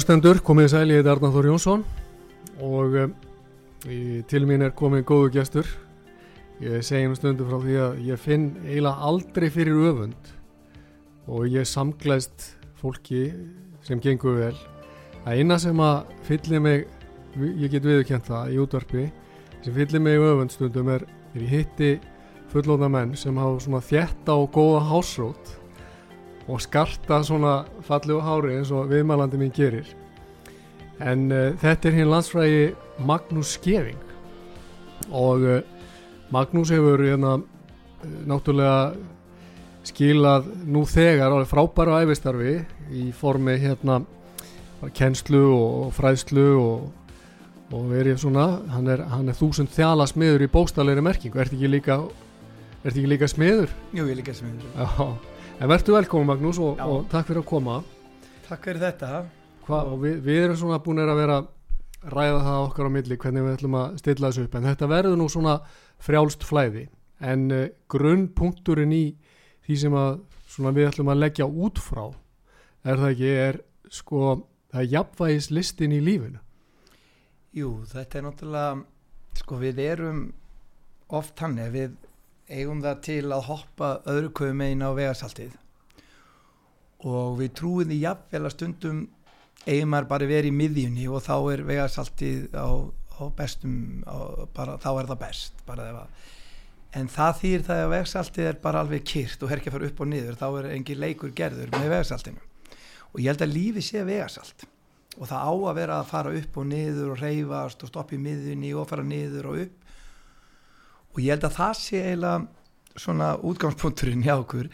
Hlustendur, komið sæli, ég heit Arnar Þór Jónsson og um, í, til mín er komið góðu gestur. Ég segi einu stundu frá því að ég finn eiginlega aldrei fyrir öfund og ég samglæst fólki sem gengur vel. Það eina sem að fyllir mig, ég get viðkjent það í útvarpi, sem fyllir mig öfund stundum er, er ég hitti fullóna menn sem hafa svona þjætta og góða hásrót og skarta svona fallegu hári eins og viðmælandi mín gerir. En uh, þetta er hinn landsfrægi Magnús Skeving. Og uh, Magnús hefur hérna uh, náttúrulega skilað nú þegar alveg frábæru æfistarfi í formi hérna kennslu og fræðslu og, og verið svona. Hann er, hann er þúsund þjala smiður í bóstalegri merkingu, ert ekki líka ert ekki líka smiður? Jú, ég er líka smiður. Já En verður velkomin Magnús og, og takk fyrir að koma. Takk fyrir þetta. Hva, við, við erum svona búin að vera ræða það okkar á milli hvernig við ætlum að stilla þessu upp en þetta verður nú svona frjálst flæði en uh, grunnpunkturinn í því sem að við ætlum að leggja út frá er það ekki, er sko það er jafnvægis listin í lífinu. Jú, þetta er náttúrulega sko við erum oft hann við eigum það til að hoppa öðru köfum einn á vegarsaltið. Og við trúum því jafnvel að stundum eigum maður bara verið í miðjunni og þá er vegarsaltið á, á bestum á, bara, þá er það best en það þýr það að vegarsaltið er bara alveg kyrrt og herkja fyrir upp og niður þá er engin leikur gerður með vegarsaltinu. Og ég held að lífi sé vegarsalt og það á að vera að fara upp og niður og reyfast og stoppa í miðjunni og fara niður og upp og ég held að það sé eiginlega svona útgangspunkturinn hjá okkur.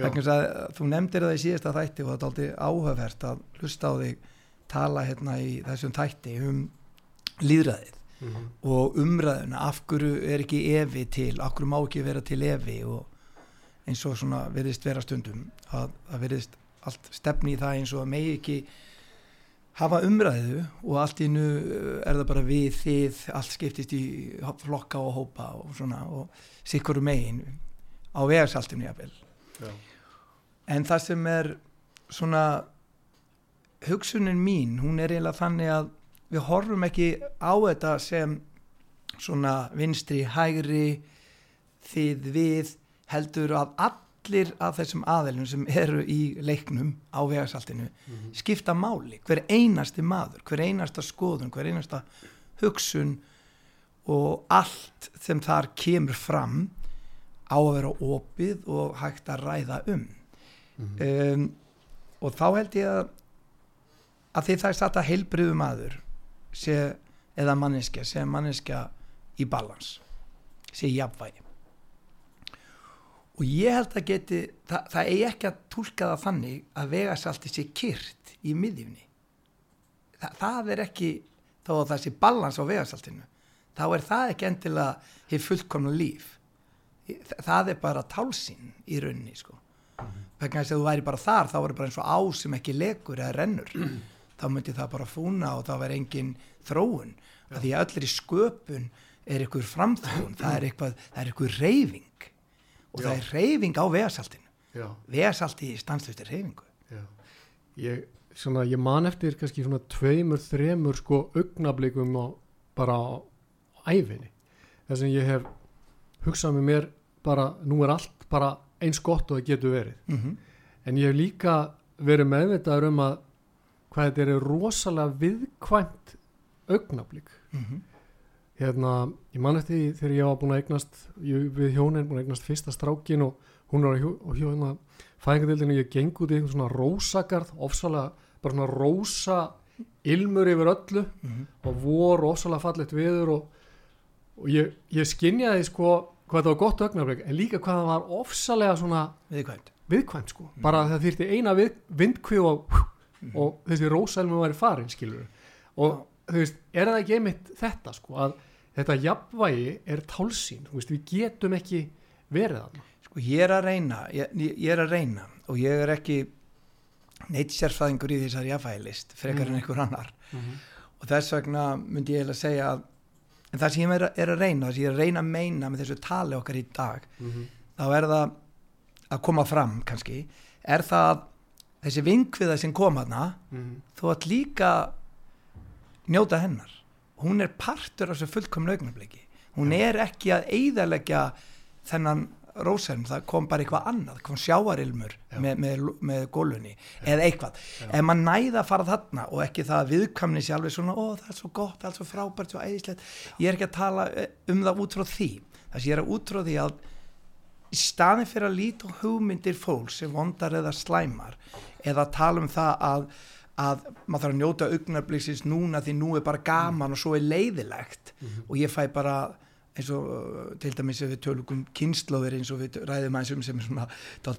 Þú nefndir það í síðasta þætti og það er aldrei áhugavert að hlusta á þig tala hérna í þessum þætti um líðræðið mm -hmm. og umræðuna. Af hverju er ekki evi til, af hverju má ekki vera til evi og eins og svona verðist vera stundum að, að verðist allt stefni í það eins og að megi ekki hafa umræðu og allt innu eh, er það bara við þið, allt skiptist í flokka og hópa og svona og sikkurum megin á vegarsaltinu jáfnvel en það sem er svona hugsunin mín, hún er eiginlega þannig að við horfum ekki á þetta sem svona vinstri, hægri þið við heldur að all allir af þessum aðelum sem eru í leiknum á vegarsaltinu mm -hmm. skipta máli, hver einasti maður hver einasta skoðun, hver einasta hugsun og allt sem þar kemur fram á að vera opið og hægt að ræða um mm -hmm. um, og þá held ég að að því það er satt að heilbriðu maður sé, eða manneskja sé manneskja í balans sé jafnvægi og ég held að geti það, það eigi ekki að tólka það þannig að vegasalti sé kyrt í miðjumni Þa, það er ekki þá að það sé balans á vegasaltinu þá er það ekki endilega hefur fullkomna líf. Það er bara tálsinn í rauninni sko. vegna þess að þú væri bara þar þá er bara eins og á sem ekki legur eða rennur. Mm þá myndi það bara fúna og þá verður engin þróun. Að því að öllir í sköpun er ykkur framþróun það það er ykkur reyfing og Já. það er reyfing á vegasaltinu. Vegasalti stanslusti reyfingu ég, svona, ég man eftir kannski svona tveimur, þremur sko augnablikum á, bara á æfinni þess að ég hef hugsað með mér bara, nú er allt bara eins gott og það getur verið. Mm en ég hef líka verið meðvitaður um að hvað þetta er rosalega viðkvæmt augnablík -hmm. Hérna, ég man eftir því þegar ég var búin að eignast ég, við hjónin búin að eignast fyrsta strákin og hún var hjó, og hjóna fæðingadildinu, ég geng út í einhvern svona rósagarð, ofsalega bara svona rósa ilmur yfir öllu. Mhm. og vor ofsalega fallegt viður og, og ég, ég skinjaði sko hvað þetta var gott augnablik en líka hvað það var ofsalega svona viðkvæmt. viðkvæmt sko, bara það þýrti eina við, vindkvíu og, og þessi rósalmi væri farin skilur og þú veist, er það ekki einmitt þetta sko, að þetta jafnvægi er tálsín, þú veist, við getum ekki verið þarna. Sko ég er að reyna, ég, ég er að reyna og ég er ekki neitt sérfæðingur í þessari jafnvægilist frekar en Mhm. einhver annar. Og þess vegna myndi ég eiginlega segja að en það sem ég er, að- er að reyna, það sem ég er að reyna að meina með þessu tali okkar í dag þá er það að koma fram kannski, er það að þessi vingviða sem kom hana þú ætti líka njóta hennar hún er partur af þessu fullkomna augnabliki hún er ekki að eigðarleggja þennan rósælm það kom bara eitthvað annað, kom sjáarilmur Já. með, með, með gólunni eða eitthvað, ef maður næða að fara þarna og ekki það að viðkamni sé alveg svona ó það er svo gott, allt svo frábært, svo æðislegt. Ég er ekki að tala eh, um það út frá því. Það sem ég er að út frá því að í staðin fyrir að líta hugmyndir fólk sem vondar eða slæmar eða tala um það að, að maður þarf að njóta augnabliksins núna því nú er bara gaman og svo er leiðilegt. Og ég fæ bara eins og uh, til dæmis ef við tölum um kynnslóðir eins og við ræðum aðeins um sem er svona,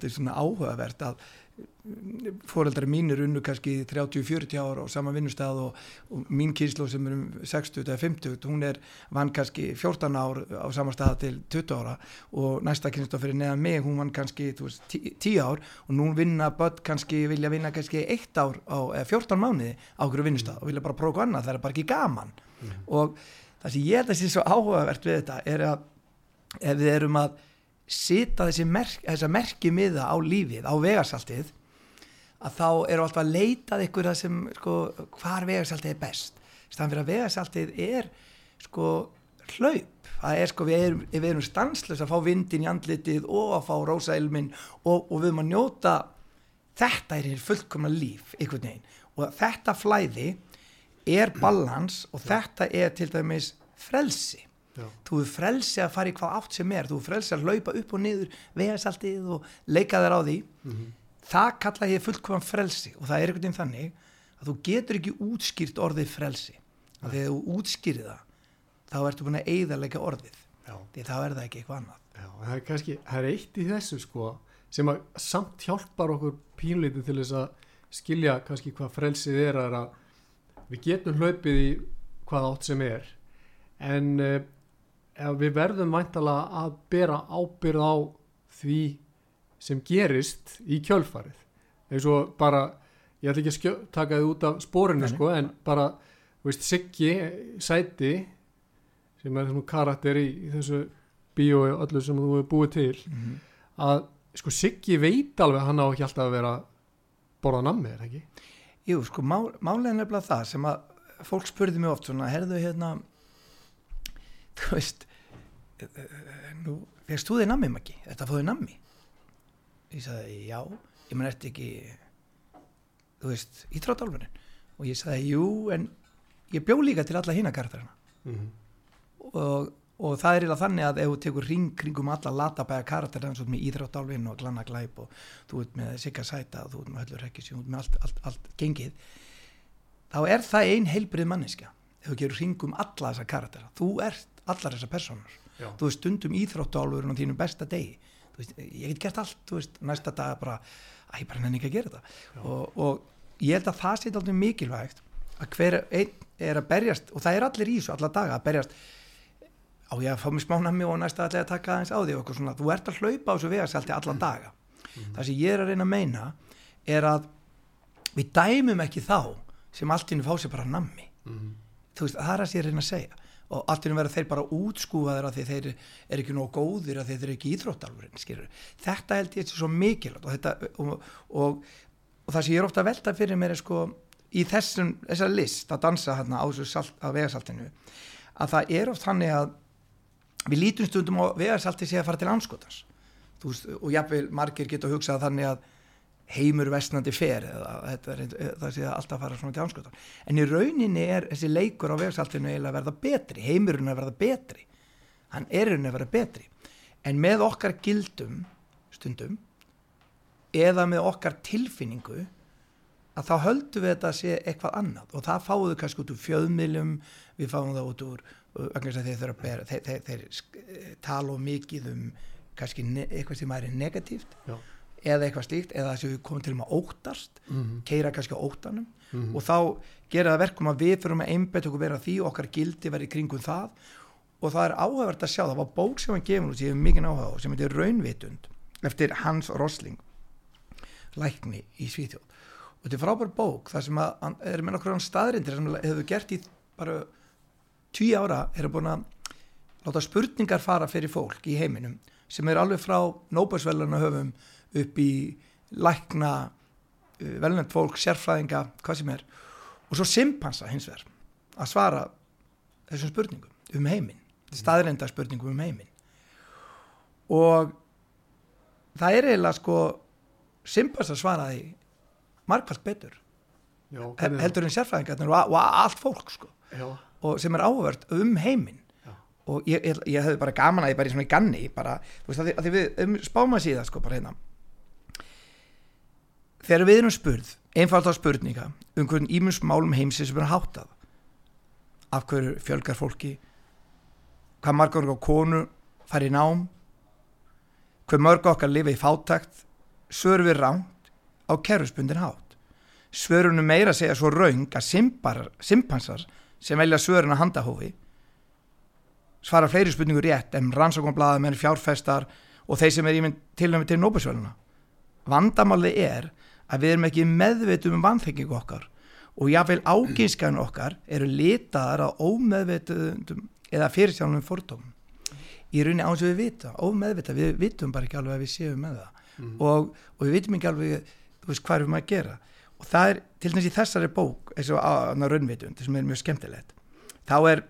svona áhugavert að fóreldrar mínir unnu kannski 30-40 ára á sama vinnustæð og, og mín kynslu sem er um 60 eða 50 hún er vann kannski 14 ár á sama stað til 20 ára og næsta kynslu fyrir neðan mig hún vann kannski þú veist, 10 10 ár og nú vinna börn kannski vilja vinna kannski 1 ár á eða 14 mánuði á okkur vinnustæð og vilja bara prófa annað það er bara ekki gaman. Og það sem ég held að sé svo áhugavert við þetta er að ef við erum að sita þessi merk, merki miða á lífið, á vegarsaltið að þá eru alltaf að leitað ykkur að sem, sko, hvar vegarsaltið er best. Staðan fyrir að vegarsaltið er sko hlaup. Það er sko, við erum, við erum stanslös að fá vindin í andlitið og að fá rósailmin og, og við erum að njóta þetta er hér fullkomna líf einhvern veginn. Og þetta flæði er balans og þetta er til dæmis frelsi Já. þú er frelsi að fara í hvað átt sem er. Þú er frelsi að laupa upp og niður vegasaltið og leika þér á því. Það kalla ég fullkoman frelsi og það er einhvern veginn þannig að þú getur ekki útskýrt orðið frelsi. Að þegar þú útskýrið það þá ertu búin að eigðarleika orðið. Já. því þá er það ekki eitthvað annað. Já, það er kannski, það er eitt í þessu sko sem að samt hjálpar okkur pínlítið til þess að skilja kannski hvað frelsið er að við getum hlaupið í hvað átt sem er. En ef við verðum væntalega að bera ábyrð á því sem gerist í kjölfarið eins og bara, ég ætla ekki að skjö, taka þið út af spórinu sko en bara, veist, Siggi sæti sem er svona karakter í, í þessu bíói og öllu sem þú hefur búið til Mhm. að sko Siggi veit alveg að hann á ekki alltaf að vera að borða nammi, er ekki? Jú, sko, mál, málega nefnilega það sem að fólk spurði mig oft svona, herðu hérna þú veist nú, fegst þú þig nammi maki? Þetta fóði nammi? Ég sagði, já, ég menn eftir ekki þú veist, íþróttálfunin og ég sagði, jú, en ég bjó líka til alla hína karakterina Mm -hmm. og, og það er eiginlega þannig að ef þú tekur ring kringum alla latabæja karakter eins og með íþróttálfin og glanna glæp og þú ert með sigga sæta og þú ert með höllur rekkis og þú ert með allt, allt, allt gengið þá er það ein heilbrið manneska ef þú gerur ringum alla þessa karaktera þú ert allar þessar personur Já. þú veist stundum íþróttálfurinn á þínum besta degi. Veist, ég get gert allt þú veist, næsta dag bara, að ég bara nenni ekki að gera þetta. Og, og ég held að það sé alltaf mikilvægt að hver einn er að berjast og það er allir í þessu alla daga að berjast á ég að fá mig smá nammi og næsta allir að taka aðeins á því? Og svona, þú ert að hlaupa á þessu vegarsalti allan daga. Það sem ég er að reyna að meina er að við dæmum ekki þá sem allt í hennu fá sér bara nammi. Mm. Þú veist, það er að sér reyna að segja og hennu verða þeir bara útskúfaðir að þeir er ekki nóg góðir að þeir eru ekki íþróttalvurinn, þetta held ég sé svo mikilvægt og, þetta, og, og, og það sem ég er ofta að velta fyrir mér er sko í þessum, þessar list að dansa hérna á salt, að það er oft þannig að við lítum stundum á vegarsalti sé að fara til anskotans veist, og jafnvel margir geta hugsað þannig að heimur vestnandi fer eða þetta er, það sé að alltaf fara svona til anskotan en í rauninni er þessi leikur á vegarsaltinu eiginlega að verða betri heimurinn að verða betri. Hann er rauninni að verða betri. En með okkar gildum stundum eða með okkar tilfinningu að þá höldum við þetta að sé eitthvað annað. Og það fáum við kannski út úr fjöðmiljum við fáum það út úr þeir, þeir, þeir, þeir tala mikið um kannski eitthvað sem er negatíft Já. Eða eitthvað slíkt eða þess að við komum til um að óttast mm -hmm. keira kannski á óttanum mm -hmm. og þá gera það verkum að við fyrir að einbæta okkur vera því okkar gildi verið kringum það og það er áhugavert að sjá það var bók sem hann gefur og sem ég hef mikið áhuga á sem heitir Raunvitund eftir Hans Rosling lækni í Svíþjóð og þetta er frábær bók þar sem að er með okkur staðrindir sem hefur gert í bara tíu ára er að búin að láta spurningar fara fyrir fólk í heiminum sem er alveg frá nóbærsveluna höfum upp í lækna uh, velnönd fólk, sérfræðinga, hvað sem er. Og svo simpansa hins vegar að svara þessum spurningum um heiminn, staðreinda spurningum um heiminn. Og það er eiginlega sko simpansa svaraði margfald betur Já, heldur en sérfræðingarnir og, og allt fólk sko. Og sem er áhverð um heiminn. Og ég, ég, ég hefði bara gaman að ég bara í svona ganni bara, þú veist að því, að því við um, spáma síðan sko bara hérna þegar við erum spurð einfalda spurninga um hvernig ímjöms málum heimsins sem er hátað af hverju fjölgar fólki hvað margur okkar konu fær í nám hver mörg okkar lifa í fátækt svör við ránt á kerfspundin hát svörunum meira segja svo raung að simpar, simpansar sem velja svörun að handahófi svara fleiri spurningur rétt en rannsóknblaða með fjárfestar og þeir sem er ímynd til og með til nóbusvöluna vandamáli er að við erum ekki meðveitum um vanþekkingu okkar og jáfnveil áginskan okkar eru litaðar á ómeðveitum eða fyrirsjálfum fordómum. Í rauninni án sem við vita, ómeðvita við vitum bara ekki alveg að við séum með það. Mm. og, og við vitum ekki alveg veist, hvað erum við að gera. Og það er til dæmis í þessari bók eins og á raunvitund sem er mjög skemmtilegt þá er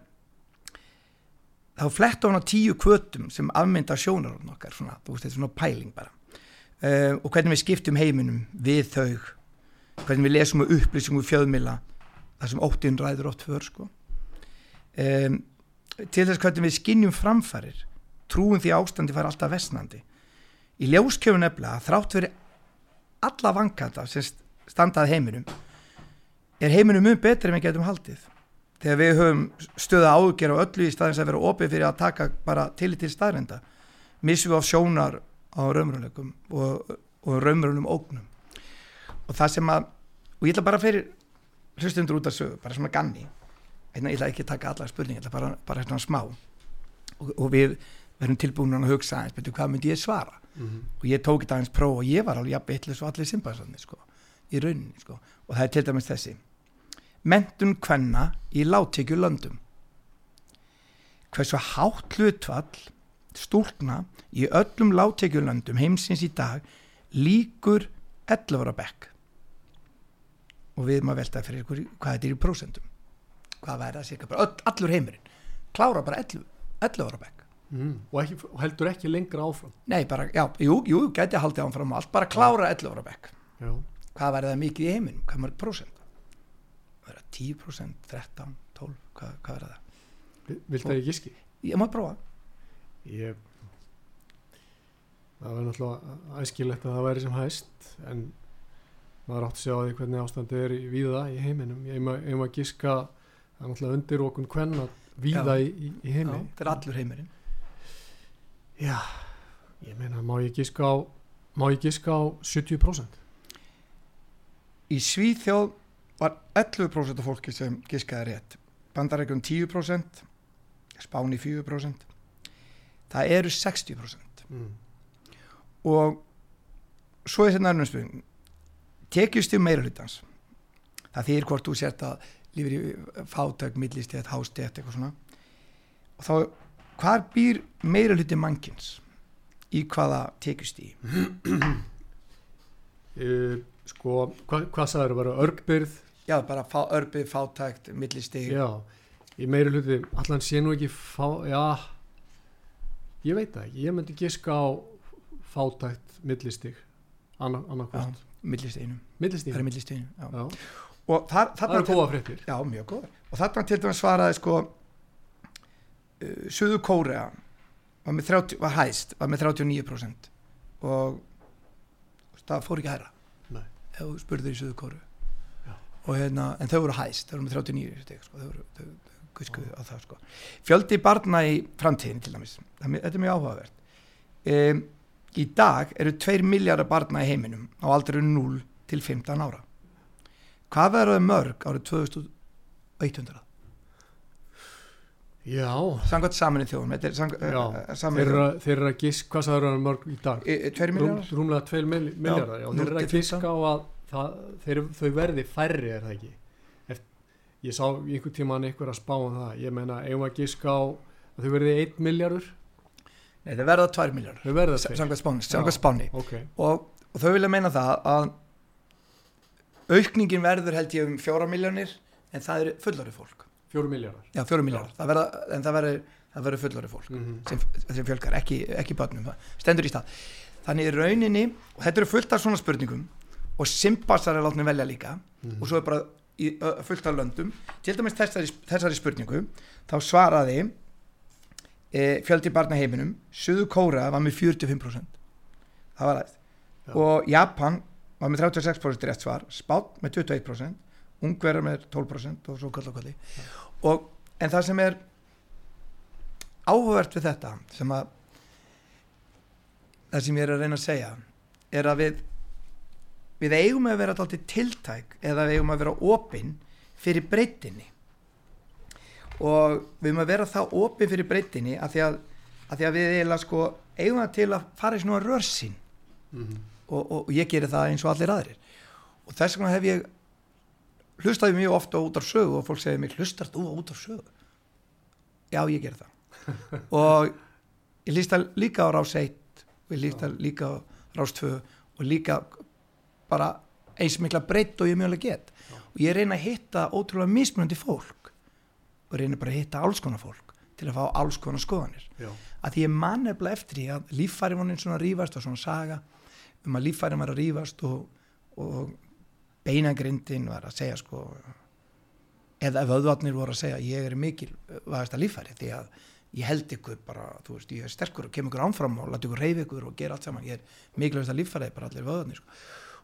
þá flett á tíu kvötum sem afmynda sjónar okkar svona, þú veist þetta er svona pæling bara uh, og hvernig við skiptum heiminum við þau. Hvernig við lesum og upplýsum fjöðmila þar sem óttinn ræður ótt för sko. Um, til þess hvernig við skinnjum framfærir trúum því ástandi fær alltaf vestnandi í ljóskjöfun nefnilega þrátt verið alla vankanta sem standað heiminum er heiminum mjög betri en við getum haldið. Þegar við höfum stöða ágjör á öllu í staðins að vera opið fyrir að taka bara til til staðrenda missum við á sjónar á raumröðleikum og, og raumröðnum ógnum. Og það sem að og ég ætla bara fyrir hlustundur út að sögu, bara svona ganni. Ég ætla ekki að taka alla spurningi, ég ætla bara, bara svona smá. Og, og við verðum tilbúin að hugsa eins, betur hvað myndi ég svara? Mm -hmm. og ég tók þetta eins próf og ég var alveg jafn eitthvað svo allir simbansandi sko í rauninni sko. og það er til dæmis þessi. Mentun kvenna í láttekju löndum hversu hátt hlutfall stúlna í öllum láttekju löndum heimsins í dag líkur 11 ára bekk. Og við maður veltaði fyrir ykkur hvað þetta er í prósentum. Hvað væri það cirka bara allur heimurinn? Klára bara 11, 11 ára bekk. Mm, og, ekki, og heldur ekki lengra áfram. Nei bara, já, jú, jú, gæti að halda áfram allt bara klára 11 ára bekk. Já. Hvað væri það mikið í heiminum, hvað mörg prósent? Það verða 10%, 13, 12 hvað, hvað verða það? Vilt það ekki skil? Ég má prófa Ég það verður náttúrulega æskilegt að það væri sem hæst en maður átt að sjá því hvernig ástandi er í víða í heiminum. Ég má gíska það er náttúrulega undir okkur hvenna víða Já. í, í heimi. Já, það er allur heimurinn. Já, ég meina má ég gíska á má ég gíska á 70% í Svíþjóð var 11% af fólki sem giskaði rétt. Bandarækjum 10% Spáni 4% það eru 60% mm. og svo er þetta nærmum spurning. Tekjust um meira hlutans það þýr hvort þú sért að lífið í fátök, millistjætt, hástjætt eitthvað svona. Og þá hvar býr meira hluti mannkins í hvaða tekjust í sko, hva, hvað sagður að vera örgbyrð? Já, bara fá, örgbyrð, fátækt, millistig. Já, í meiri hluti allan sé nú ekki fá, já ég veit það ekki, ég myndi giska á fátækt millistig. Annarkvæmt, er. Já, og þar, það eru góða fréttir. Já, mjög góð og þarna til dæmis svaraði sko uh, Suðu Kórea var, með 30, var hæst, var með 39% og það fór ekki hæra Nei. ef þú spurður í Suðu Kórea hérna, en þau voru hæst. Þau voru með 39 stig, sko, þau voru þau, þau, guskuðu á það sko. Fjöldi barna í framtíðin til dæmis það, þetta er mjög áhugavert. Um, í dag eru 2 miljardar barna í heiminum á aldrei 0 til 15 ára. Hvað verður mörg árið 2100 já, samkvæmt saminu þjóðum þetta er já. samkvæmt þeir eru að- giska hvað það eru að mörg í dag? 2 Rúm, miljardar rúmlega 2 miljardar já, þeir eru 0 að til giska á að það, þeir, þau verði færri er það ekki ég sá einhver tíman einhver að spá um það. Ég meina, eigum að giska á að þau verði 1 miljardur nei verða 2 þau verða Sa- þeir samkvæmt spáni, samkvæmt spáni. ok, Og, og þau vilja meina það að aukningin verður held ég um 4 miljónir en það er fullari fólk. 4 miljardar já 4 miljardar, það verða, en það verður það verður fullari fólk mm -hmm. sem, sem fjölgar, ekki, ekki börnum. Stendur í stað. Þannig í rauninni, og þetta eru fullt af svona spurningum og simpassar er látni velja líka og svo er bara í, fullt af löndum. Til dæmis þessari, þessari spurningu þá svaraði e, fjöldi barna heiminum Suðu Kóra var með 45% það var aðeins. Já. og Japan var með 36% rétt svar. Spán með 21% Ungverðar með 12% og svo kall og kalli og en það sem er áhugavert við þetta sem að það sem ég er að reyna að segja er að við við eigum að vera alltaf tiltæk eða við eigum að vera opinn fyrir breytinni og við eigum að vera það opinn fyrir breytinni að því að, að, því að við eiginlega sko eigum það til að fara í svona rörsin og, og, og ég gerir það eins og allir aðrir. Og þess vegna hef ég hlustaði mjög ofta út af sögu og fólk segir mig hlustar þú út af sögu? Já ég ger það. Og ég lísta líka á rás 1 og ég lísta líka á rás 2 og líka bara eins mikla breytt og ég mjögulega get. Já. og ég reyna að hitta ótrúlega mismunandi fólk. Og reyna bara að hitta alls konar fólk til að fá alls konar skoðanir. Já, að því ég man nefnilega eftir því að líffæri vonin svona að rífast og svona saga um að líffæri var að rífast og, og beinagrindin var að segja sko eða vöðvarnir voru að segja ég er mikil vaðasta líffæri því að ég held ykkur bara, þú veist, ég er sterkur og kem ykkur ánfram og láta ykkur reyfi ykkur og gera allt saman, ég er mikilvægsta líffæri bara allir vöðvarnir sko.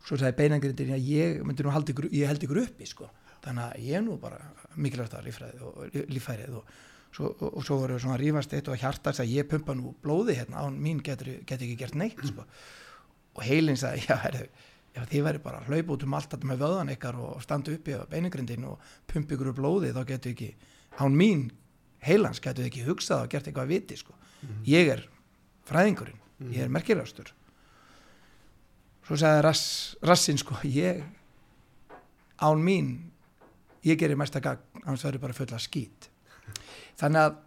Svo sagði beinagrindin að ég myndi nú ykkur, ég held ykkur uppi sko, þannig að ég er nú bara mikilvægsta líffærið og líffærið og svo, og, og svo voru svona að rífast eitt og hjarta að ég pumpa nú blóði hérna án mín getur, getur ekki gert neitt sko. og heilin sagði, já, herðu ef þið væri bara að hlaupa út um allt þetta með vöðan ykkar og standa uppi á beinagrindin og pumpa ykkur úr blóði þá getur ekki án mín heilans getur ekki hugsað og gert eitthvað að viti sko. ég er fræðingurinn ég er merkilegastur svo sagði rass, rassin sko ég án mín ég gerir mesta gagn annars verður bara fulla skít. Þannig að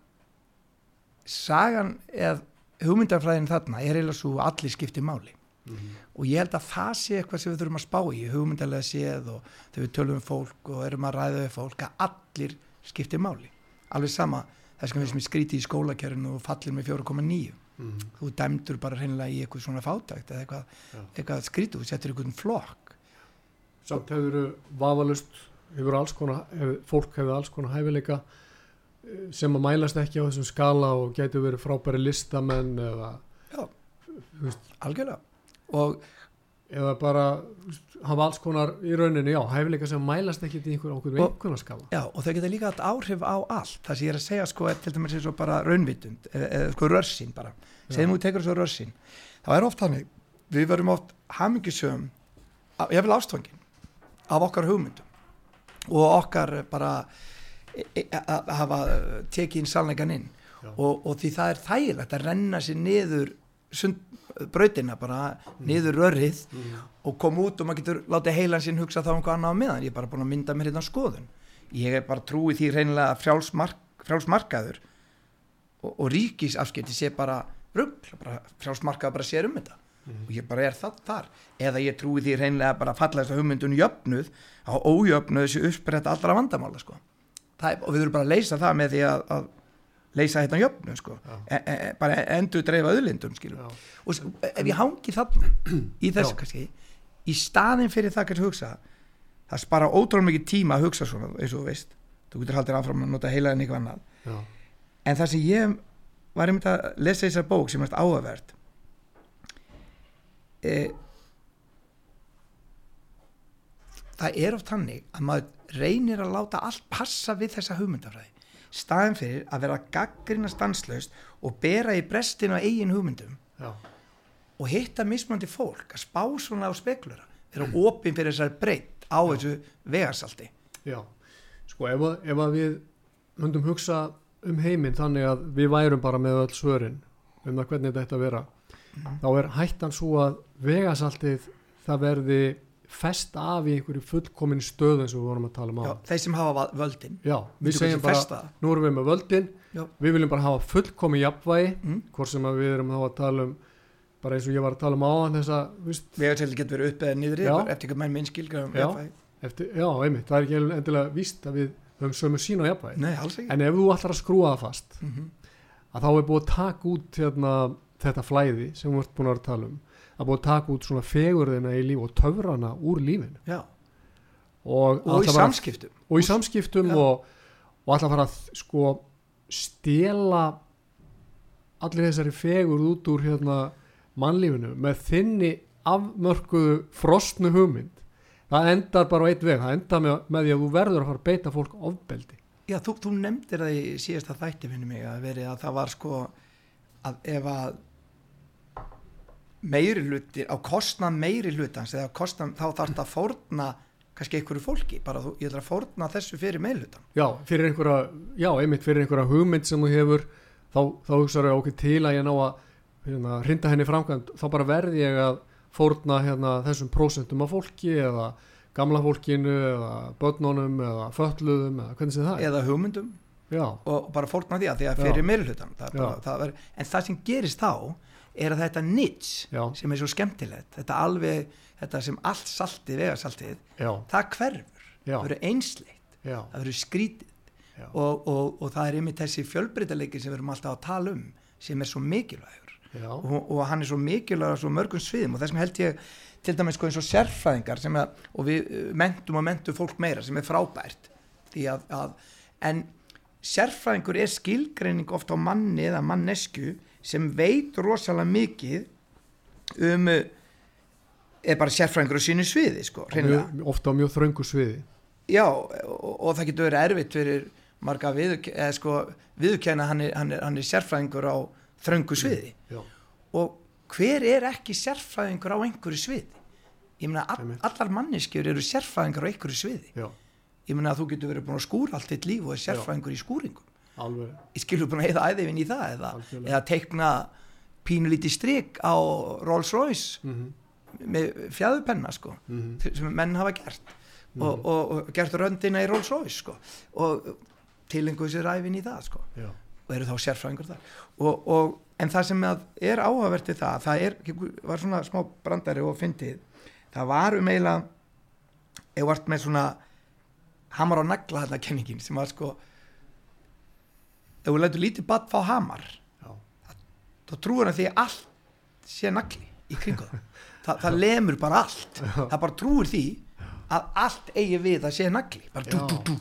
sagan eða hugmyndarfræðin þarna er eiginlega svo allir skipti máli. Og ég held að það sé eitthvað sem við þurfum að spá í hugmyndarlega séð og þegar við tölum um fólk og erum að ræða við fólk að allir skipti máli. Alveg sama þess að við sem skríti í skólakjörinu og fallir með 4,9 þú dæmdur bara hreinlega í eitthvað svona fátækt eða eitthvað, eitthvað skrítu, þú setur eitthvað flokk. Samt hefur vafalust hefur alls konar, hef, fólk hefur alls konar hæfileika eh, sem að mælast ekki á þessum skala og getur verið frábæri listamenn eða, Já. veist, algjörlega. Og eða bara hafa alls konar í rauninu, já, hæfileika sem mælast ekki í einhver okkur skala Já, og þau geta líka áhrif á allt. Það sem ég er að segja sko er til dæmis eins og bara raunvitund, eða, eða sko rörsinn bara. Segjum þú tekur þessu rörsinn þá er oft þannig, við verum oft hamingisögum, ég vil ástfangin af okkar hugmyndum. Og okkar bara e- e- að hafa tekið inn sannleikan inn. Og, og því það er þægilegt að renna sér niður sund, brautina bara niður rörið mm. og koma út og maður getur látið heilan sinn hugsa þá um hvað annað meðan, ég er bara búin að mynda mér hérna skoðun. Ég er bara trúið því reynilega að frjálsmark, frjálsmarkaður og, og ríkisafskipti sé bara bara frjálsmarkaður bara sér um þetta. Og ég bara er það þar. Eða ég trúið því reynilega bara að falla þess að hugmyndun jöfnuð á ójöfnuð þessi uppbreytta allra vandamála sko. er, og við þurfum bara að leysa það með því að, að leysa þetta jöfnu sko. E, e, e- bara endur dreifa auðlindum skilur Já. og s- ef ég hangi þarna í þessu Já. kannski í staðin fyrir það kannski hugsa það spara ótrúlega mikið tíma að hugsa svona eins og þú veist, þú getur haldið áfram að nota heila en eitthvað annað Já. en það sem ég var einmitt að lesa þessar bók sem er áhugavert e, það er oft hannig að maður reynir að láta allt passa við þessa hugmyndafræði staðin fyrir að vera gaggrina stanslaust og bera í brestin á eigin hugmyndum Já. og hitta mismandi fólk að spá svona á speklura vera opinn fyrir þessar breytt á þessu vegarsalti. Já, sko ef, að- ef að við myndum hugsa um heiminn þannig að við værum bara með öll svörin um það hvernig þetta ætti að vera þá er hættan svo að vegasaltið það verði fest af í einhverju fullkomin stöð eins og við vorum að tala um á Já, þeir sem hafa völdin. Já, við segjum bara, festa nú erum við með völdin. Já. við viljum bara hafa fullkomi jafnvægi Mm. hvort sem að við erum þá að tala um bara eins og ég var að tala um áðan þessa, víst, vegarsalti getur verið upp eða Já. eftir hvað menn minn skilgræðum Já. einmitt, það er ekki endilega víst að við höfum sömu sín á jafnvægi. Nei, alls ekki. En ef þú ætlar að skrúa það fast mm að þá er búið að taka út hérna, þetta flæði sem við erum búin að vera að tala um að búið að taka út svona fegurðina í líf og töfrana úr lífinu. Já. og, og í samskiptum. og í samskiptum og, og alltaf fara að sko stela allir þessari fegurð út úr hérna mannlífinu með þinni afmörkuðu frostnu hugmynd. Það endar bara á eitt veg. Það endar með, með því að þú verður að fara að beita fólk ofbeldi. Já, þú, þú nefndir það í síðasta þætti finni mig að verið að það var sko að ef að meiri hluti á kostnað meiri hlutans eða kostnað, þá þarf það að fórna kannski einhverju fólki, bara þú, ég ætla að fórna þessu fyrir meiri hlutan já, fyrir einhverja, já, einmitt fyrir einhverja hugmynd sem þú hefur þá, þá hugsaðu okkur til að ég ná að hérna, hrinda henni framkvæmt þá bara verði ég að fórna hérna, þessum prósentum af fólki eða gamla fólkinu eða börnunum eða fötluðum eða hvernig sem það er. Eða hugmyndum. Já, og bara fórna því að því að fyrir meiri hlutan það bara, það er, en það sem gerist þá er að þetta niche já, sem er svo skemmtilegt þetta alveg, þetta sem allt saltið vegarsaltið, það hverfur já, það verður einsleitt, já, það verður skrítið. Og, og, og það er einmitt þessi fjölbreytaleiki sem við erum alltaf að tala um sem er svo mikilvægur. Og, og hann er svo mikilvægur á svo mörgum sviðum. Og þessum held ég til dæmis sko eins og sérfræðingar sem að, og við uh, mentum og mentum fólk meira sem er frábært því að, að en sérfræðingur er skilgreining ofta á manni eða mannesku sem veit rosalega mikið um uh, er bara sérfræðingur á sínu sviði sko, mjög, ofta á mjög þröngu sviði. Já, og, og það getur verið erfitt fyrir marga eða sko, hann er, hann, er, hann er sérfræðingur á þröngu sviði. já, og hver er ekki sérfræðingur á einhverju sviði? Ég meina all, allar manneskjur eru sérfræðingur á einhverju sviði. já, Ég meina að þú getur verið búin að skúra allt þitt líf og er sérfræðingur í skúringum. Ég skilur búin að eða æðifinn í það eða, eða teikna pínulítið strik á Rolls Royce mm með fjæðupenna sko -hmm. sem menn hafa gert. Og, og, og gert röndina í Rolls Royce sko. og tilengu sér æfin í það sko. og eru þá sérfræðingur þar. Og, og, en það sem er áhugavert við það, það er, var svona smá brandari og fyndið. Það var um eiginlega eða vart með svona hamar og nagla þarna kenningin sem var sko ef þú lætur lítið badd fá hamar þá trúur hann því að allt sé nagli í kringu það. Þa, það lemur bara allt. Það bara trúir því að allt eigi við að sé nagli. Bara dú, dú, dú.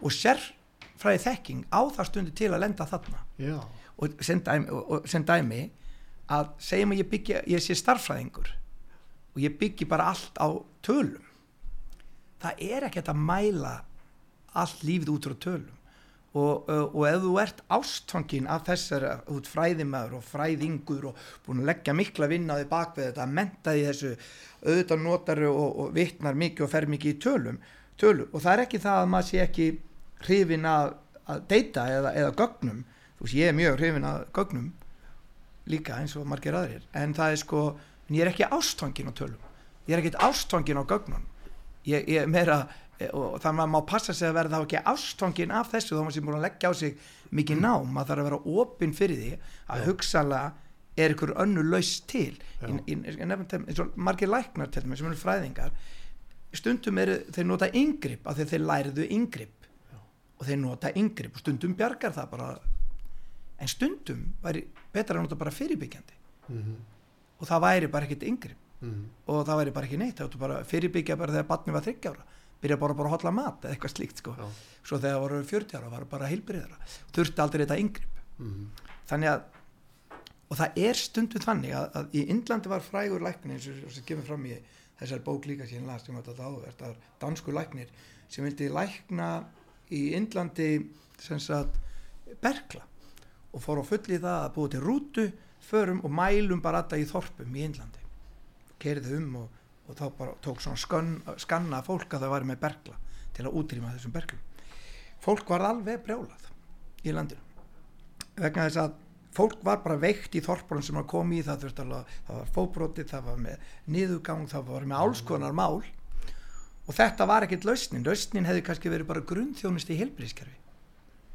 og sérfræði þekking á það stundu til að lenda þarna. Já, og sem dæmi, og, og sem dæmi að segjum að ég byggja ég sé starffræðingur og ég byggi bara allt á tölum. Það er ekkert að mæla allt lífið út frá tölum og, og, ef þú ert ástfangin af þessar út fræðimæður og fræðingur og búin að leggja mikla vinna á því bakvið þetta að menta því þessu auðvitað notar og, og vitnar mikið og fer mikið í tölum, tölum og það er ekki það að maður sé ekki hrifin að, að deyta eða, eða gögnum. Þú veist ég er mjög hrifin að gögnum líka eins og margir aðrir. En það er sko, en ég er ekki ástfangin á tölum. Ég er ekkit ástfangin á gögnum ég, ég er meira og þannig að maður passa sig að verða þá ekki ástfangin af þessu þá maður sem búin að leggja á sig mikið nám, maður þarf að vera opinn fyrir því að Já. hugsalega er ykkur önnu laus til. Eins og margir læknar til mig sem eru fræðingar stundum eru þeir nota yngripp af því þeir læriðu yngripp og þeir nota yngripp og stundum bjargar það bara. En stundum væri betra að nota bara fyrirbyggjandi. Mhm. og það væri bara ekkert yngri Mhm. og það væri bara ekki neitt, fyrirbyggja bara þegar barni var 30 ára, byrja bara bara að hotla mat eða eitthvað slíkt sko, Já. svo þegar það voru 40 ára var bara heilbriðara, þurfti aldrei þetta yngri Mhm. þannig að og það er stundum þannig að, að í Indlandi var frægur læknir eins og sem kemur fram í þessar bók líka sem ég las sem var þetta áverð, það var dansku læknir sem vildi lækna í Indlandi sem sagt berkla og fór á fulli það að búið til rútu förum og mælum bara þetta í þorpum í Indlandi kerði um og, og þá bara tók svona skönn, skanna fólk að það væri með berkla til að útrýma þessum berklum. Fólk var alveg brjálað í landinu. Vegna þess að fólk var bara veikt í þorpunum sem að koma í það þurfti alveg, það var fóbrotið, það var með niðugang, það var með álskonar mál. Og þetta var ekkit lausnin. Lausnin hefði kannski verið bara grunnþjónust í helbriðskerfi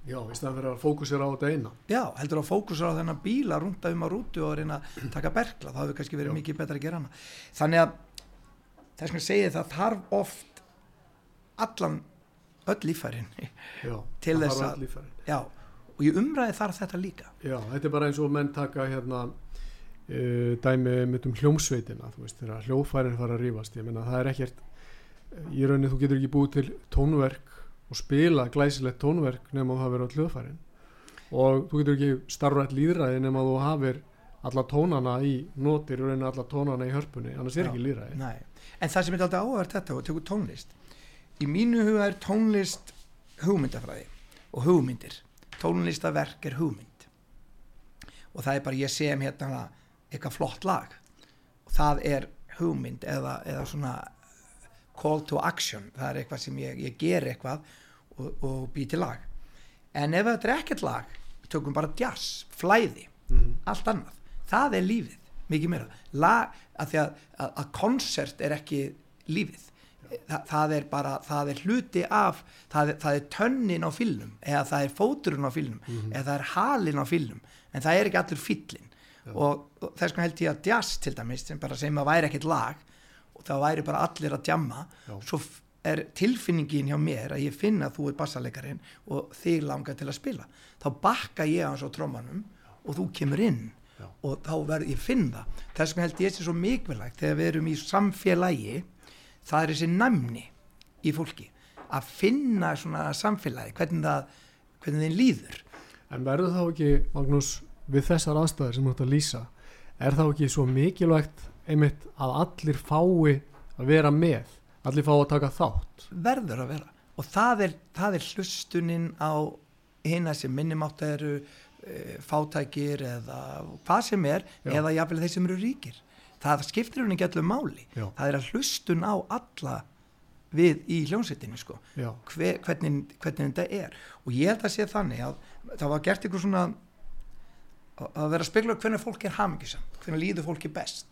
Já, í staðan fyrir að fókusera á þetta eina. Já, heldur að fókusur á þennan bíla rúnda um á rútu og reyna að taka berkla. Það hefði kannski verið Já. mikið betra að gera hana. Þannig að þess að segja það þarf oft allan öll lífærin Já, Til þess að- já, og í umræði þarf þetta líka. Já, þetta er bara eins og menn taka hérna uh, dæmi mitt um hljómsveitina þú veist, þegar hljófærin fara að rífast. Ég meina það er ekkert í rauninni þú getur ekki búið til tónverk og spila glæsilegt tónverk nema þú hafir á hljófærin og þú getur ekki starfrætt líðræði nema þú hafir alla tónana í notir í rauninni alla tónana í hörpunni. Annars er ekki líðræði Nei. En það sem er alltaf áhverð þetta og tekur tónlist í mínu huga er tónlist hugmyndafræði og hugmyndir. Tónlistaverk er hugmynd. Og það er bara ég sem hérna eitthvað flott lag. Og það er hugmynd eða, eða svona call to action. Það er eitthvað sem ég, ég ger eitthvað og, og bý til lag. En ef þetta er ekkert lag við tökum bara jazz, flæði mm. allt annað, það er lífið mikið meira, lag að því að, að, að koncert er ekki lífið. Þa, það er bara, það er hluti af það er, það er tönnin á fylnum eða það er fóturinn á fylnum Mhm. eða það er halinn á fylnum en það er ekki allur fyllin og, og þess vegna held ég að jazz til dæmis sem bara sem að væri ekkert lag og það væri bara allir að djamma Já. svo er tilfinningin hjá mér að ég finna að þú er bassalekarinn og þig langar til að spila. Þá bakka ég hans á trommanum og þú kemur inn Já. og þá verð ég finn það þess vegna held ég þessi svo mikilvægt þegar við erum í samfélagi það er þessi næmni í fólki að finna svona samfélagi hvernig það hvernig þeim líður En verður þá ekki, Magnús, við þessar aðstæður sem þú ert að lýsa, er þá ekki svo mikilvægt einmitt að allir fái að vera með, allir fái að taka þátt? verður að vera og það er, það er hlustunin á hina sem minnimátt eru e, fátækir eða hvað sem er Já. eða jafnvel þeir sem eru ríkir. Það skiptir hún ekki allir máli. Já. það er að hlustun á alla við í hljónsettinu sko. Hver, hvernig, hvernig þetta er. Og ég held að sé þannig að það var gert ykkur svona að- vera að spekla hvernig fólk er hamingisamt hvernig líður fólki best.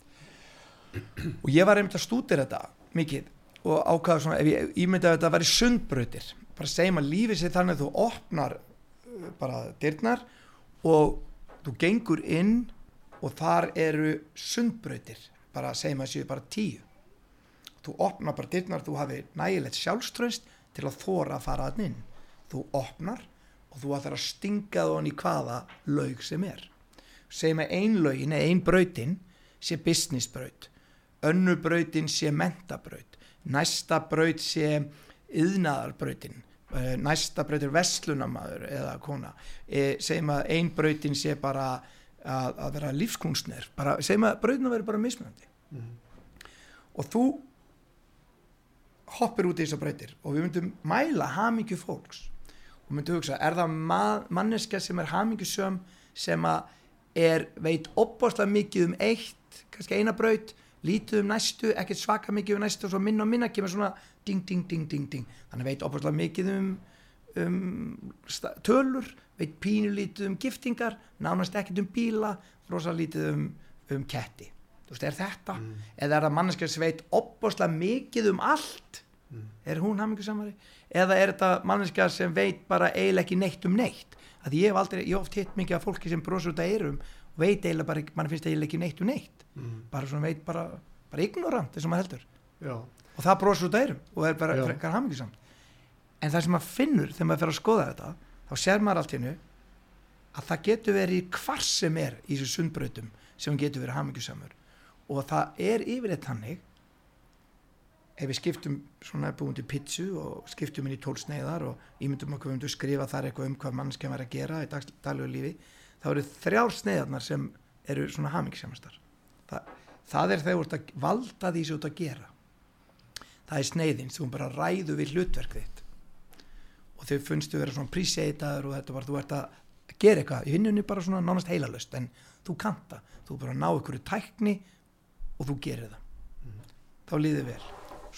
Og ég var einmitt að stútir þetta mikið og ákvaða svona ef ég ímyndaði að þetta væri sundbrautir bara segjum að lífið sér þannig að þú opnar uh, bara dyrnar og þú gengur inn og þar eru sundbrautir bara segjum að séu bara tíu. Þú opnar bara dyrnar þú hafi nægilegt sjálfströst til að þóra að fara að inn. Þú opnar og þú ætlar að stinga það í hvaða laug sem er. Segjum að ein laugin eða ein brautin sé business braut önnu brautin sé mentabraut næsta braut sé yðnaðarbrautin eh, næsta braut er vestlunamaður eða kona. E, segjum að ein brautin sé bara að, að vera lífskunstner bara, segjum að brautin að vera bara mismunandi. Mhm. og þú hoppir út í þessar breytir og við myndum mæla hamingju fólks. Og myndum hugsa, er það ma manneska sem er hamingjusöm sem að er, veit opbáslega mikið um eitt, kannski eina braut lítið um næstu, ekkert svaka mikið um næstu og svo minna og minna kemur svona ding, ding, ding, ding, ding, þannig veit opbáslega mikið um, um tölur, veit pínu lítið um giftingar, nánast ekkert um bíla rosa lítið um, um ketti. Þú veist, er þetta Mm. eða er það manneskja sem veit opbáslega mikið um allt? Mm. er hún hamingusamari eða er þetta manneskja sem veit bara eiginlega ekki neitt um neitt? Að ég hef aldrei, ég hef oft hitt mikið af fólki sem brosur út að eirum og veit eiginlega bara, mann finnst eiginlega ekki neitt um neitt. Mm. bara svona veit bara, bara ignorant eins og maður heldur. Já, og það brosur út að eirum og er bara frekar hamingusamt en það sem maður finnur þegar maður fer að skoða þetta þá sér maður allt hennu að það getur verið hvar sem er í þessu sundbrautum sem getur verið hamingjusamur. Og það er yfirleitt hannig ef við skiptum svona búin til pizzu og skiptum inn í tólsneiðar og ímyndum okkur um að skrifa þar eitthvað um hvað mannskjum er að gera í daglegu lífi þá eru þrjár sneiðarnar sem eru svona hamingjusamastar það, það er þegar þú ert að valda því sem þú ert að gera. Það er sneiðin sem bara ræðu við hlutverk þitt. Og þau funnstu vera svona appreciataður og þetta var þú ert að gera eitthvað. Í vinnunni bara svona nánast heilalust en þú kanta, þú bara ná ykkur tækni og þú gerir það. Mm. þá líður vel.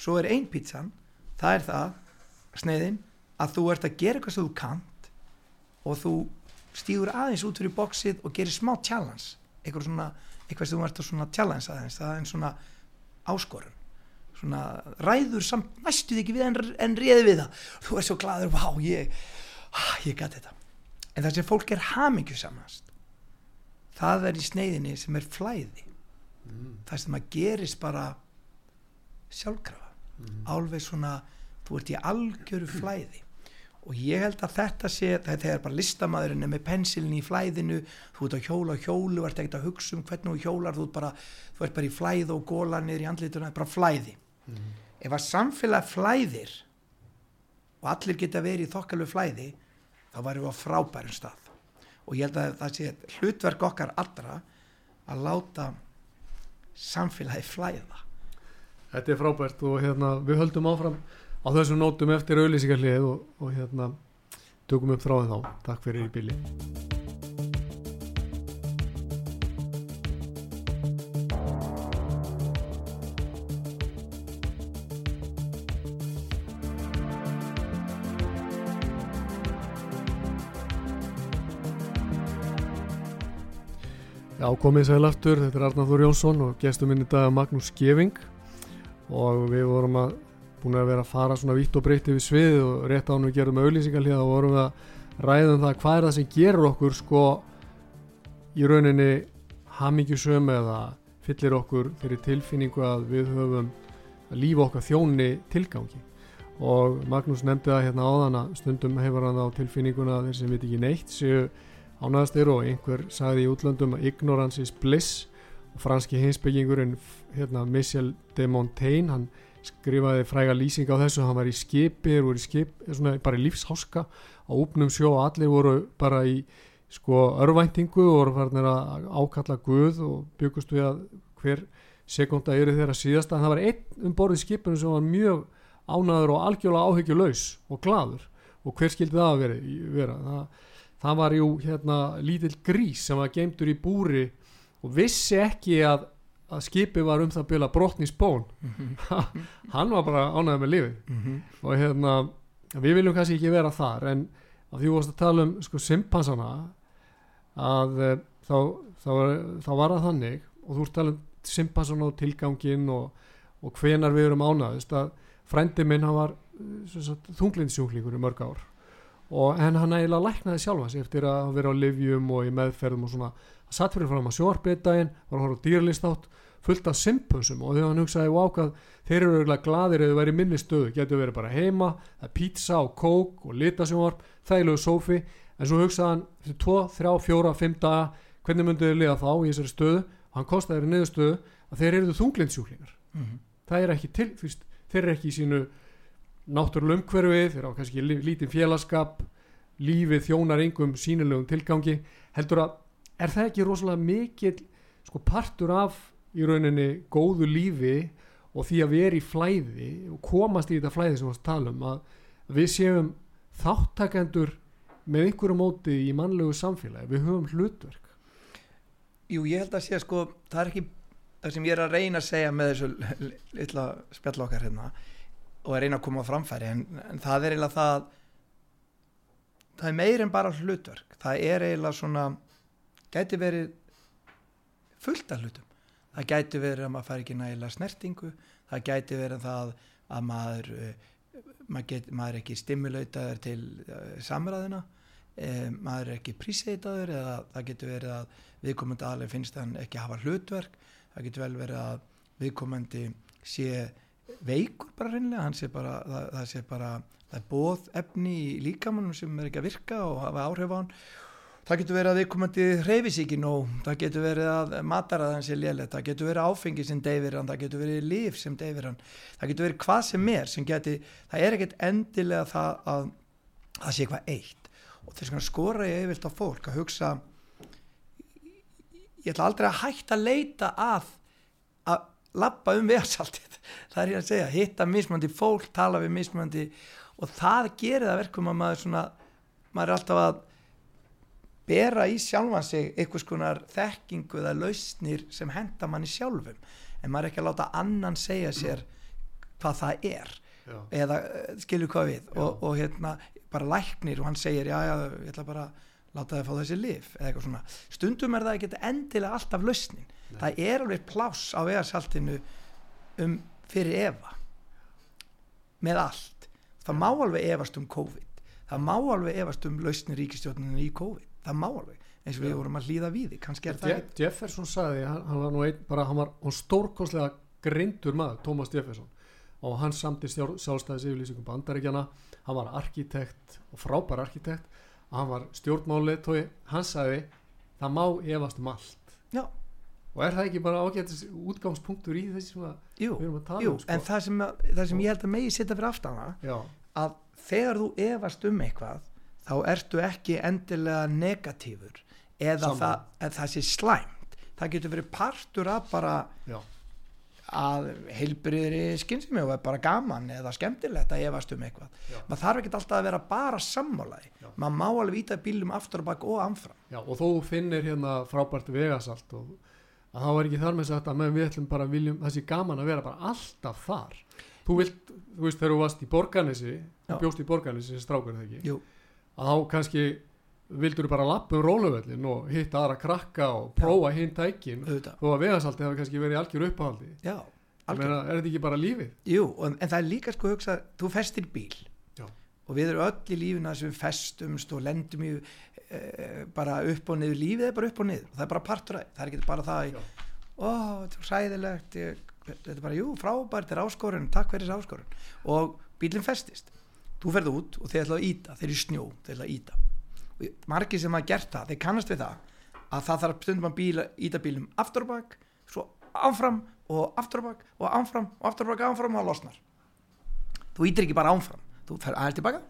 Svo er einn pítsan, það er það sneiðin, að þú ert að gera eitthvað sem þú kant og þú stýgur aðeins út fyrir bóksið og gerir smá challenge. Eitthvað, svona, eitthvað sem þú ert að svona challenge aðeins það er svona áskorun. Svona ræður samt næstuð ekki við en, en réði við það. Þú er svo gladur, vá, ég ah, ég gæti þetta. En það sem fólk er hamingjusamast það er í sneiðinni sem er flæði. Mm. það sem að gerist bara sjálfkrafa. Mm. alveg svona, þú ert í algjöru flæði og ég held að þetta sé, þetta er bara listamæðurinn með pensilin í flæðinu þú ert að hjóla og hjólu, þú ert ekkert að hugsa um hvernig þú hjólar, þú ert bara, þú ert bara í flæð og góla niður í andlituna, bara flæði. Mm. ef að samfélag flæðir og allir geta verið í þokkalvu flæði þá varum við á frábærum stað. Og ég held að það sé hlutverk okkar allra að láta samfélagi flæða. Þetta er frábært og hérna, við höldum áfram á þessum nótum eftir auðlýsingarlið og, og hérna, tökum upp þráðin þá. Takk fyrir í bíli Já, komið sæl aftur, þetta er Arnáður Jónsson og gestur minn í dag Magnús Skeving og við vorum að búin að vera að fara svona vitt og breytti við svið og rétt ánum við gerum auðlýsingarlíða og vorum við að ræða um það hvað er það sem gerur okkur sko í rauninni hamingjusum eða fyllir okkur fyrir tilfinningu að við höfum að lífa okkar þjóni tilgangi. Og Magnús nefndi það hérna áðan að stundum hefur hann á tilfinninguna þeir sem veit ekki neitt séu ánæðastir og einhver sagði í útlandum að ignorance is bliss og franski hinsbyggingurinn hérna, Michel de Montaigne hann skrifaði fræga lýsing á þessu hann var í skipi, voru í skip svona, bara í lífsháska á úpnum sjó og allir voru bara í sko örvæntingu og voru farin að ákalla Guð og byggust við að hver sekunda eru þeirra síðasta en það var einn um borðið skipinu sem var mjög ánæður og algjörlega áhyggjulegs og gladur og hver skildi það að vera, vera? það það var jú hérna lítill grís sem var geimtur í búri og vissi ekki að, að skipi var um það að bila brotnis bón mm -hmm. hann var bara ánæðið með lifi mm -hmm. og hérna við viljum kannski ekki vera þar en að því þú varst að tala um sko simpansana að e, þá, þá, þá var það þannig og þú ert að tala um simpansana og tilgangin og, og hvenar við erum ánæðist að frendi minn hann var eh, þunglinsjúklingur í mörg ár og en hann eiginlega læknaði sjálfa sig eftir að vera á livjum og í meðferðum og svona. Það satt fyrir fram að sjóarbyrtaðin var að horfa á dýrlistátt fullt af simpusum og þegar hann hugsaði ákvað þeir eru eiginlega gladir eða verið minni stöðu. Getur verið bara heima, það er pizza og kók og litasjónvarp, þægilegu sófi. En svo hugsaði hann fyrir 2, 3, 4, 5 daga hvernig myndu þið liða þá í þessari stöðu? Og hann kostiði þeirri niður stöðu að þeir eru þunglindsjúklingar mm -hmm. það er ekki til, þeir eru ekki í sínu náttúrulega umhverfið, þeir á kannski lítið félagskap, lífið þjónar yngum sínilegum tilgangi heldur að er það ekki rosalega mikil sko partur af í rauninni góðu lífi og því að við erum í flæði og komast í þetta flæði sem við talum að við séum þáttakendur með einhverju móti í mannlegu samfélagi, við höfum hlutverk? Jú, ég held að sé sko, það er ekki það sem ég er að reyna að segja með þessu litla spjallokkar hérna og er eina að koma á framfæri en, en það er eiginlega það það er meir en bara hlutverk. Það er eiginlega svona gæti verið fullt af hlutum. Það gæti verið að maður fær ekki nægilega snertingu það gæti verið það að maður eh, maður, get, maður er ekki stimulautaður til uh, samræðina eh, maður er ekki príseitaður eða það getur verið að viðkomandi aðlega finnst hann ekki hafa hlutverk. Það getur vel verið að viðkomandi sé veikur bara reynilega hann sé bara, það, það sé bara það er bóð efni í líkamannum sem er ekki að virka og hafa áhrif á hann. Það getur verið að viðkomandi hreyfis ekki nóg, það getur verið að mataraðan sé lélega, það getur verið áfengi sem deyfir hann, það getur verið líf sem deyfir hann. Það getur verið hvað sem er sem geti, það er ekkert endilega það að það sé eitthvað eitt. Og þess vegna skora ég yfirlt á fólk að hugsa ég ætla aldrei að hætta að leita að að lappa um veðsaltið það er ég að segja, hitta mismandi fólk tala við mismandi og það gerir það verkum að maður svona maður er alltaf að bera í sjálfan sig einhvers konar þekkingu eða lausnir sem henda manni sjálfum. En maður er ekki að láta annan segja sér hvað það er Já. eða eh, skilur hvað við. Og, og hérna bara læknir og hann segir já já ég ætla bara að láta það að fá þessi lif eða eitthvað svona. Stundum er það ekki endilega alltaf lausnin. Nei. það er alveg pláss á vegarsaltinu um fyrir Eva. Með allt. Það má alveg efast um COVID. Það má alveg efast um lausnir ríkistjórninu í COVID. Það má alveg eins og við vorum að hlýða við kannski er það Je Jefferson sagði, hann, hann var nú einn bara, hann var hann stórkostlega grindur maður Thomas Jefferson. Og hann samti sjálfstæðis yfirlýsingum bandaríkjana hann var arkitekt og frábær arkitekt. Hann var stjórnmáli tói, hann sagði, það má efast um allt. Já. Og er það ekki bara ágættis útgangspunktur í þessi sem að jú, við erum að tala jú, um sko? en það sem, það sem ég held að megi setja fyrir aftana já, að þegar þú efast um eitthvað þá ertu ekki endilega negatífur eða það, það sé slæmt. Það getur verið partur af bara já, að heilbriðri skynsemi og bara gaman eða skemmtilegt að efast um eitthvað. Já. maður þarf ekki alltaf að vera bara sammálaði maður má alveg íta bílum aftur og bak og amfram já, og þú finnir hérna frábært vegasalt og að það var ekki þar með sagt að við ætlum bara viljum þessi gaman að vera bara alltaf þar. Þú vilt, þú veist þegar þú varst í þú bjóst í borganesi sem strákur er það ekki? Jú. að þá kannski vildur þú bara lappa um róluvellin og hitta aðra krakka og prófa hinn tækin. Þó að vegasalti hafa kannski verið algjör uppáhaldi. Já, algjör er þetta ekki bara lífið? Jú, og, en það er líka sko að hugsa þú festir bíl. Já. og við erum öll í lífina sem festumst og lendum í bara upp og niður lífið er bara upp og niður það er bara partur að það er ekki bara það ó, þetta er sæðilegt ég, þetta er bara, jú, frábært, þetta er áskorun takk fyrir þessi áskorun. Og bílinn festist, þú ferð út og þeir ætla að íta, þeir eru snjó, þeir ætla að íta og margir sem hafa gert það, þeir kannast við það að það þarf stundum að bíla, íta bílum aftur og bak, svo áfram og aftur og bak og áfram og aftur og bak áfram og það losnar. Þú ítir ekki bara áfram þú fer aðeins tilbaka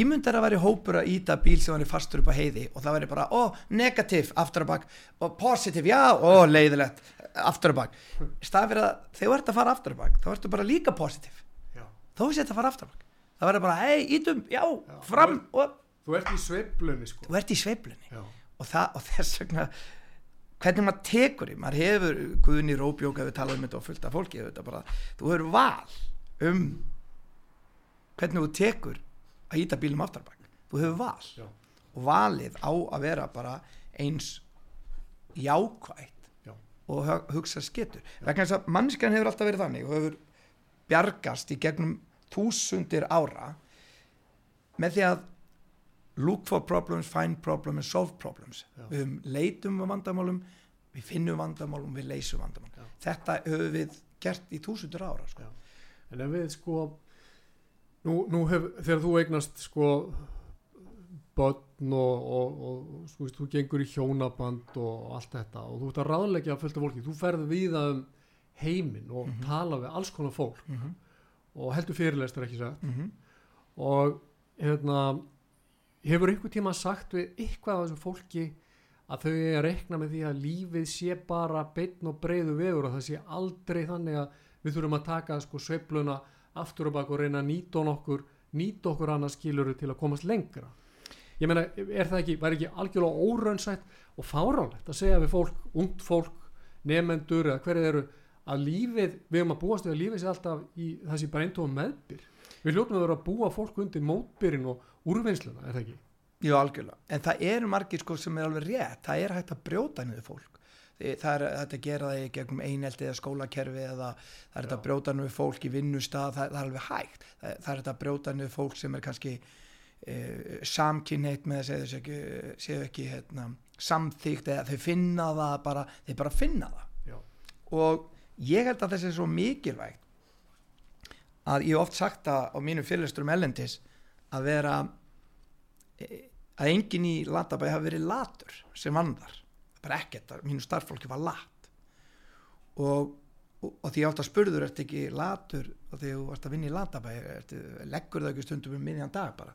ímyndar að væri hópur að íta bíl sem væri fastur upp á heiði og það væri bara, ó, negativ aftur og bak og positiv, já, ó, leiðilegt aftur og bak. Stað fyrir að þegar þú ert að fara aftur og bak þá ertu bara líka positiv. Þó sé þetta að fara aftur og bak. Það verður bara, hei, ítum, já, Já, fram og Þú ert í sveiflunni sko. Þú ert í sveiflunni. Og, það, og þess vegna hvernig maður tekur því maður hefur Guðni Róbjók hefur talað um þetta og fullt af fólki þetta bara, þú hefur val um hvernig þú tekur að íta bílum aftarbak þú hefur val. Já, og valið á að vera bara eins jákvætt já, og hu- hugsa skettur vegna þess að mannskan hefur alltaf verið þannig og hefur bjargast í gegnum þúsundir ára með því að look for problems, find problems solve problems. Já. við höfum leitum um vandamálum við finnum vandamálum, við leysum vandamálum. Þetta höfum við gert í þúsundir ára sko. En ef við sko nú, nú hef, þegar þú eignast sko börn og, og, og sko, þú gengur í hjónaband og allt þetta og þú ert að ráðleggja fullt af fólki, þú ferð viða um heiminn og Mhm. tala við alls konar fólk mm -hmm. og heldur fyrirlestur ekki sagt Mm -hmm. og hérna hefur einhver tíma sagt við eitthvað af þessu fólki að þau er að rekna með því að lífið sé bara beinn og breiðu vegur og það sé aldrei þannig að við þurfum að taka sko sveifluna aftur og bak og reyna að nýta okkur nýta okkur annars skiluru til að komast lengra. Ég meina, er það ekki, væri ekki algjörlega óraunsætt og fáránlegt að segja við fólk, ungt fólk nefendur eða hverju eru að lífið, við erum að búast að lífið sé alltaf í þessi bara eintóum meðbyr. Við hljótum að vera að búa fólk undir mótbyrinn og úrvinnsluna, er það ekki? Jú, algjörlega, en það eru margir sko sem er alveg rétt, það er hægt að brjóta niður fólk það er hægt að gera það í gegnum einelti eða skólakerfi eða það er Já. að brjóta niður fólk í vinnustaf það, það er alveg hægt, það, það er hægt að brjóta niður fólk sem er kannski e, samkynheit með að segja þessu ekki, séu ekki hérna, samþýgt eða þau finna það bara, þau bara finna það. Já, og ég held að þessi er svo mikilvægt að ég oft sagt það á mínum fyrirlesturum ellendis að vera e, að enginn í Latabæ hafi verið latur sem vann þar bara ekkert, mínu starffólki var lat og, og, og því átt að spurður ert ekki latur og því þú varst að vinna í Latabæ ertu, leggur það ekki stundum um miðjan dag bara?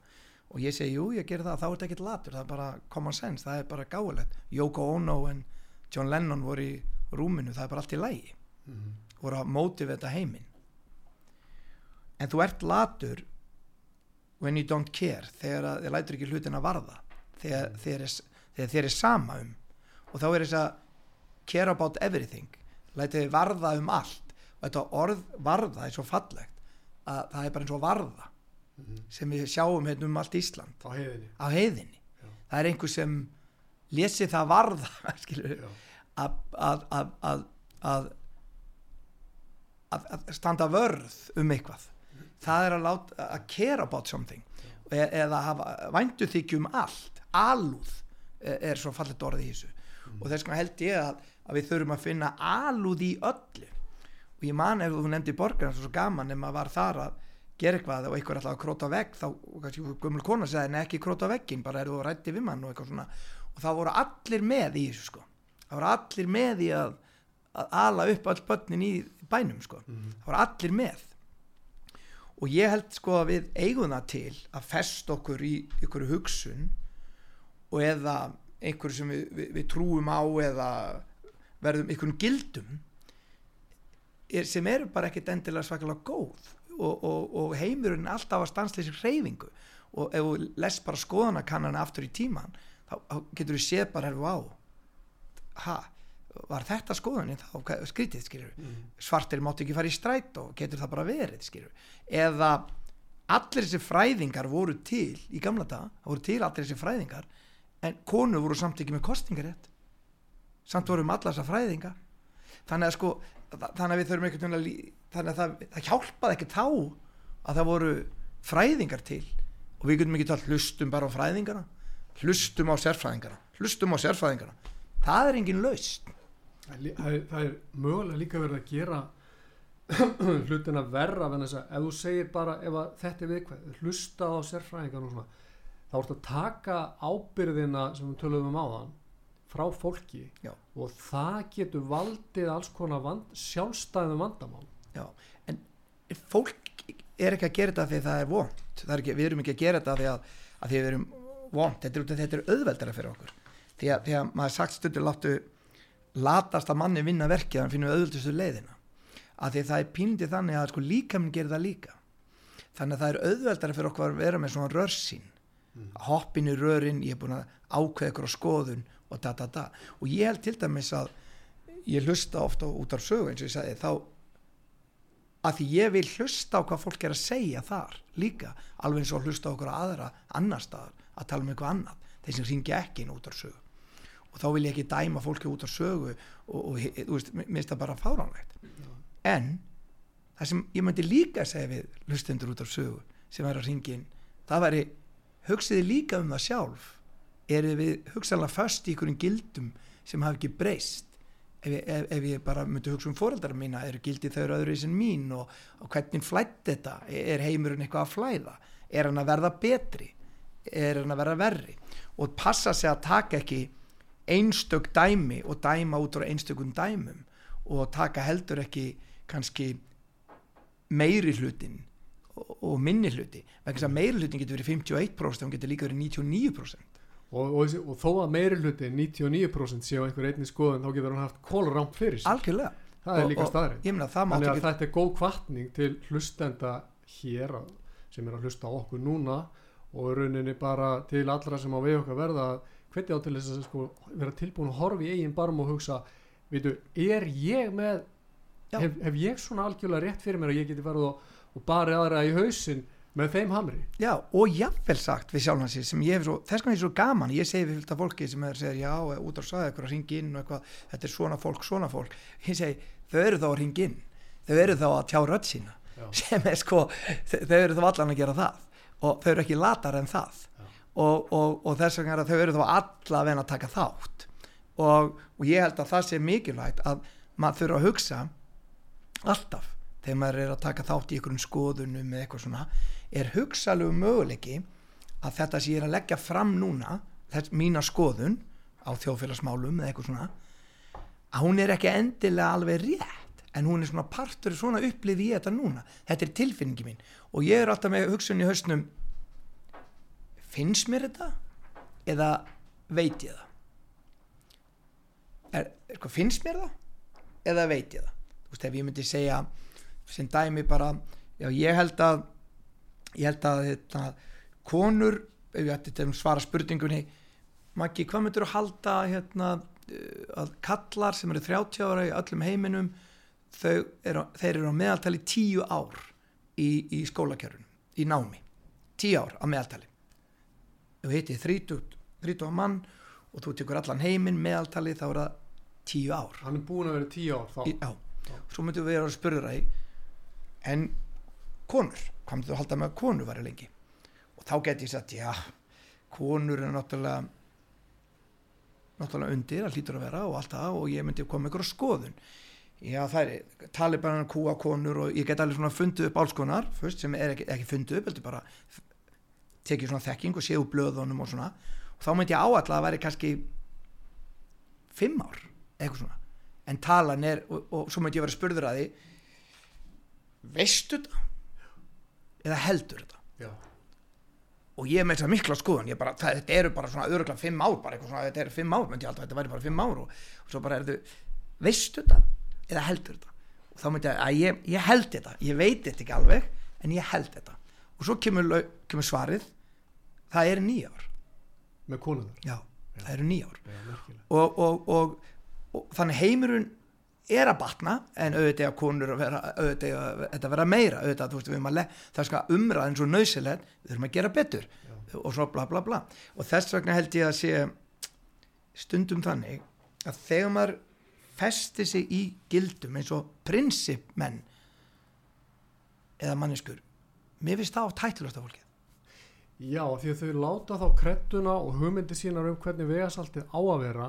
Og ég segi, jú, ég ger það, þá ert ekki latur það er bara common sense, það er bara gáðilegt Yoko Ono en John Lennon voru í rúminu, það er bara allt í lægi mm -hmm. voru að mótiveta heiminn. En þú ert latur when you don't care þegar þið lætur ekki hlutin að varða. Þegar, mm. þegar, þegar þér er sama um og þá er þess að care about everything lætið þið varða um allt. Og þetta orð varða er svo fallegt að það er bara eins og varða mm -hmm. sem við sjáum hérna um allt Ísland. Á heiðinni, á heiðinni. það er einhver sem lesi það varða að, að, að, að standa vörð um eitthvað. Það er að láta að care about something. E eða hafa væntu þykjum allt, alúð e, er svo fallet orðið í þessu. mm. Og þess vegna held ég að, að við þurfum að finna alúð í öllu. Og ég man ef þú nefndi borgarna svo gaman ef maður var þar að gera eitthvað og einhver alltaf að króta vegg þá kannski gömul kona segði en ekki króta veggin bara eru þú rætti við mann og eitthvað svona. Og það voru allir með í þessu sko. Það voru allir með í að, að ala upp all börnin í bænum sko. Mm. það voru allir með. Og ég held sko að við eigum það til að fest okkur í ykkur hugsun og eða einhverju sem við, við, við trúum á eða verðum ykkur gildum er, sem eru bara ekkit endilega svakalega góð og, og, og heimurinn alltaf að stansleysi hreyfingu. Og ef þú les bara skoðanakannana aftur í tíman þá, þá getur þú séð bara herfu á ha var þetta skoðunni þá skrítið skilur mm. svartir mátt ekki fara í stræt og getur það bara verið skilur eða allir þessi fræðingar voru til í gamla dag, voru til allir þessi fræðingar en konu voru samt ekki með kostingarétt samt voru um allar þessa fræðinga. Þannig að sko þannig að við þurfum einhvern veginn að þannig að það, það hjálpaði ekki þá að það voru fræðingar til. Og við getum ekki tala hlustum bara á fræðingarna hlustum á sérfræðingarna hlustum á sérfræðingarna það er engin laust það, það, það er mögulega líka verið að gera verra þess að ef þú segir bara ef þetta er viðkvæð, hlusta á sérfræðingar og svona, þá ertu að taka ábyrðina sem við tölum um áðan frá fólki Já. og það getur valdið alls konar vand, sjálfstæðum vandamál. Já, en fólk er ekki að gera þetta því það er vond er ekki, við erum ekki að gera þetta því að, að við erum vond, þetta er, þetta er auðveldara fyrir okkur. Því að, því að maður sagt stundur láttu latast að manni vinna verkið þannig finnum við auðvöldustu leiðina. Að því það er píndið þannig að sko líkaminn gerir það líka. Þannig að það er auðveldara fyrir okkur að vera með svona rörsín mm. hoppin í rörin, ég er búin að ákveða ykkur á skoðun og da da da og ég held til dæmis að ég hlusta ofta út af sögu eins og ég sagði þá að því ég vil hlusta á hvað fólk er að segja þar líka, alveg eins og hlusta á okkur aðra annar staðar að tala um eitthvað annað þeir sem ringja ekki inn út af sögu og þá vil ég ekki dæma fólki út af sögu og, og þú veist, minnst það bara fáránlegt Já. en það sem ég myndi líka segja við hlustendur út af sögu sem er að ringja inn það væri, hugsiði líka um það sjálf? Er við hugsaðlega först í einhverjum gildum sem hafi ekki breyst? Ef ef, ef ég bara myndi hugsa um fóreldara mína eru gildið þau öðru í sin mín og, og hvernig flætt þetta? Er heimurinn eitthvað að flæða? Er hann að verða betri? Er hann að verða verri? Og passa sig að taka ekki einstök dæmi og dæma út á einstökum dæmum og taka heldur ekki kannski meiri hlutin og minni hluti vegna að meiri hlutin getur verið 51% og getur líka verið 99% og, og, og þó að meiri hlutin 99% séu einhver einni skoðun þá getur hann haft kólrámt fyrir sig algjörlega. Það er líka staðrinn þannig að þetta er góð kvartning til hlustenda hér sem er að hlusta okkur núna og rauninni bara til allra sem á við okkar verða hvernig á til þess að sko, vera tilbúin að horfa í eigin barm og hugsa veitu, er ég með hef, hef ég svona algjörlega rétt fyrir mér að ég geti farið og, og bara aðra í hausin með þeim hamri. Já, og jáfnvel sagt við sjálfansi sem ég hef svo, þess vegna er svo gaman ég segi við fylgta fólki sem er að segja já, út á saði eitthvað að ringa inn og eitthvað þetta er svona fólk, svona fólk. Ég segi, þau eru þá að ringa inn. Þau eru þá að tjá rödd sína. Já. sem er sko, þau eru þá allan að gera það. Og þau eru ekki latar en það. Og, og, og þess vegna er að þau eru þá alla að venna að taka þátt. Og, og ég held að það sé mikilvægt að maður þurfa að hugsa alltaf þegar maður er að taka þátt í einhverjum skoðunum eða eitthvað svona er hugsalegu möguleiki að þetta sem ég er að leggja fram núna þess, mína skoðun á þjóðfélagsmálum eða eitthvað svona að hún er ekki endilega alveg rétt en hún er svona partur svona upplifið í þetta núna. Þetta er tilfinningi mín. Og ég er alltaf með hugsun í hausnum finnst mér þetta eða veit ég það? Er, sko, finnst mér það eða veit ég það? Þú veist ef ég myndi segja sem dæmi bara já ég held að ég held að þetta, konur ef ég ætti til að svara spurningunni Maggi hvað myndur þú halda hérna uh, að kallar sem eru 30 ára í öllum heiminum þau eru, þeir eru á meðaltali 10 ár í, í skólakjörun í námi. 10 ár á meðaltali. Þú heiti 30, 30 mann og þú tekur allan heiminn meðaltali þá er það 10 ár. Hann er búin að vera 10 ár þá. Í, já, svo myndum við vera að spurða það en konur hvað myndir þú halda með að konur væri lengi? Og þá get ég sagt já konur er náttúrulega náttúrulega undir að hlýtur að vera og allt það og ég myndi koma ykkur á skoðun. Já það er talibanan kúa konur og ég get allir svona fundið upp álskonar fyrst sem er ekki, ekki fundið upp heldur bara tekið svona þekking og séu blöðunum og svona. Og þá myndi ég áalla að það væri kannski fimm ár eitthvað svona. En talan er og, og svo myndi ég vera spurður að því veistu þetta? Eða heldur þetta? Já, og ég með þess að mikla skoðun bara, það, þetta eru bara svona öruglega fimm ár bara eitthvað svona, þetta eru fimm ár, myndi ég alltaf þetta væri bara fimm ár og, og svo bara er þau veistu þetta? Eða heldur þetta? Og þá myndi ég að ég, ég held þetta ég veit þetta ekki alveg en ég held þetta. Og svo kemur, kemur svarið það eru nýja ár. Með konuður já, það eru nýja ár. Já, merkilega. Og, og, og, þannig heimurinn er að batna en auðvitað að konur að vera auðvitað að þetta vera meira auðvitað þú veist við erum að le, það skal umræðin svo nöðsilegt við þurfum að gera betur Já. og svo bla bla bla og þess vegna held ég að sé stundum þannig að þegar maður festi sig í gildum eins og prinsipmenn eða manneskur mér finnst það á tættilast af fólkið Já, því að þau láta þá kredduna og hugmyndi sínar um hvernig vegasaltið á að vera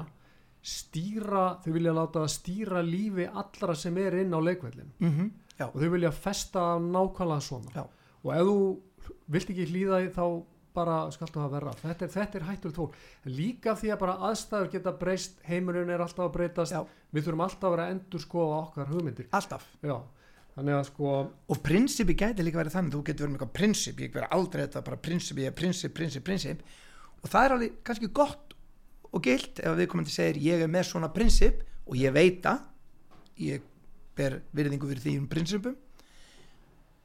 stýra, þau vilja láta stýra lífi allra sem er inn á leikvellin mm -hmm. og þau vilja festa nákvæmlega svona. Já. og ef þú vilt ekki hlýða því þá bara skaltu það vera þetta er, þetta er hættur tól líka því að bara aðstæður geta breyst heimurinn er alltaf að breytast. Já. við þurfum alltaf að vera að endur skoða okkar hugmyndir. Alltaf. Já, sko og prinsipi gæti líka verið þannig þú getur verið með eitthvað prinsip, ég verið aldrei þetta bara prinsip, ég er prinsip, prinsip, prinsip. Og það er alveg kannski gott og gilt ef viðkomandi segir ég er með svona prinsip og ég veit það ég ber virðingu fyrir því um prinsipum.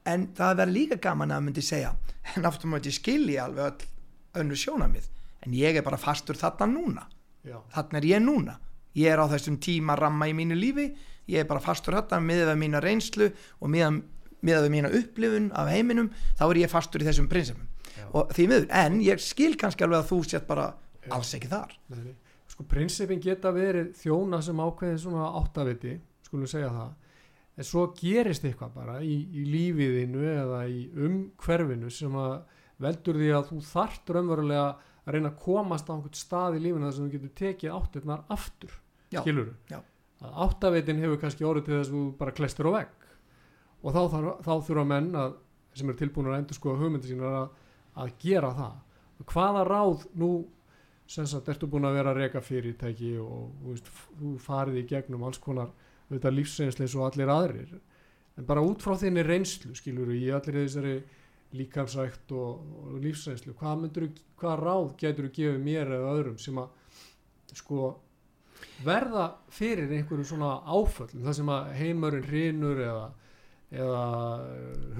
En það verður líka gaman að myndi segja en aftur maður skilji alveg öll önnu sjónamið en ég er bara fastur þarna núna. Já, þarna er ég núna. Ég er á þessum tíma ramma í mínu lífi ég er bara fastur þarna miðað við mína reynslu og miðað, miðað við mína upplifun af heiminum, þá er ég fastur í þessum prinsipum. Já. og því miður, en ég skil kannski alveg að þú sett bara Já. alls ekki þar. Nei, sko prinsipin geta verið þjóna sem ákveðin svona áttaviti skulum segja það. En svo gerist eitthvað bara í, í lífiðinu eða í umhverfinu sem að veldur því að þú þart raunverulega að reyna að komast á einhvern stað í lífinu þar sem þú getur tekið áttirnar aftur Já, skilur já. að áttavitin hefur kannski orðið til þess að þú bara klestur á vegg. Og þá, þarf, þá þurfa menn að, sem eru tilbúinur að endur skoða hugmyndi sínar að, að gera það. Hvaða ráð nú sem sagt ertu búin að vera að reka fyrirtæki og þú veist, þú farið í gegnum alls konar lífsreynsleis og allir aðrir en bara út frá þinni reynslu skilur í allir þessari líkamsrækt og, og lífsreynslu hvað, myndirðu, hvað ráð getur þú gefið mér eða öðrum sem að sko verða fyrir einhverju svona áföllum það sem að heimurinn hrinur eða, eða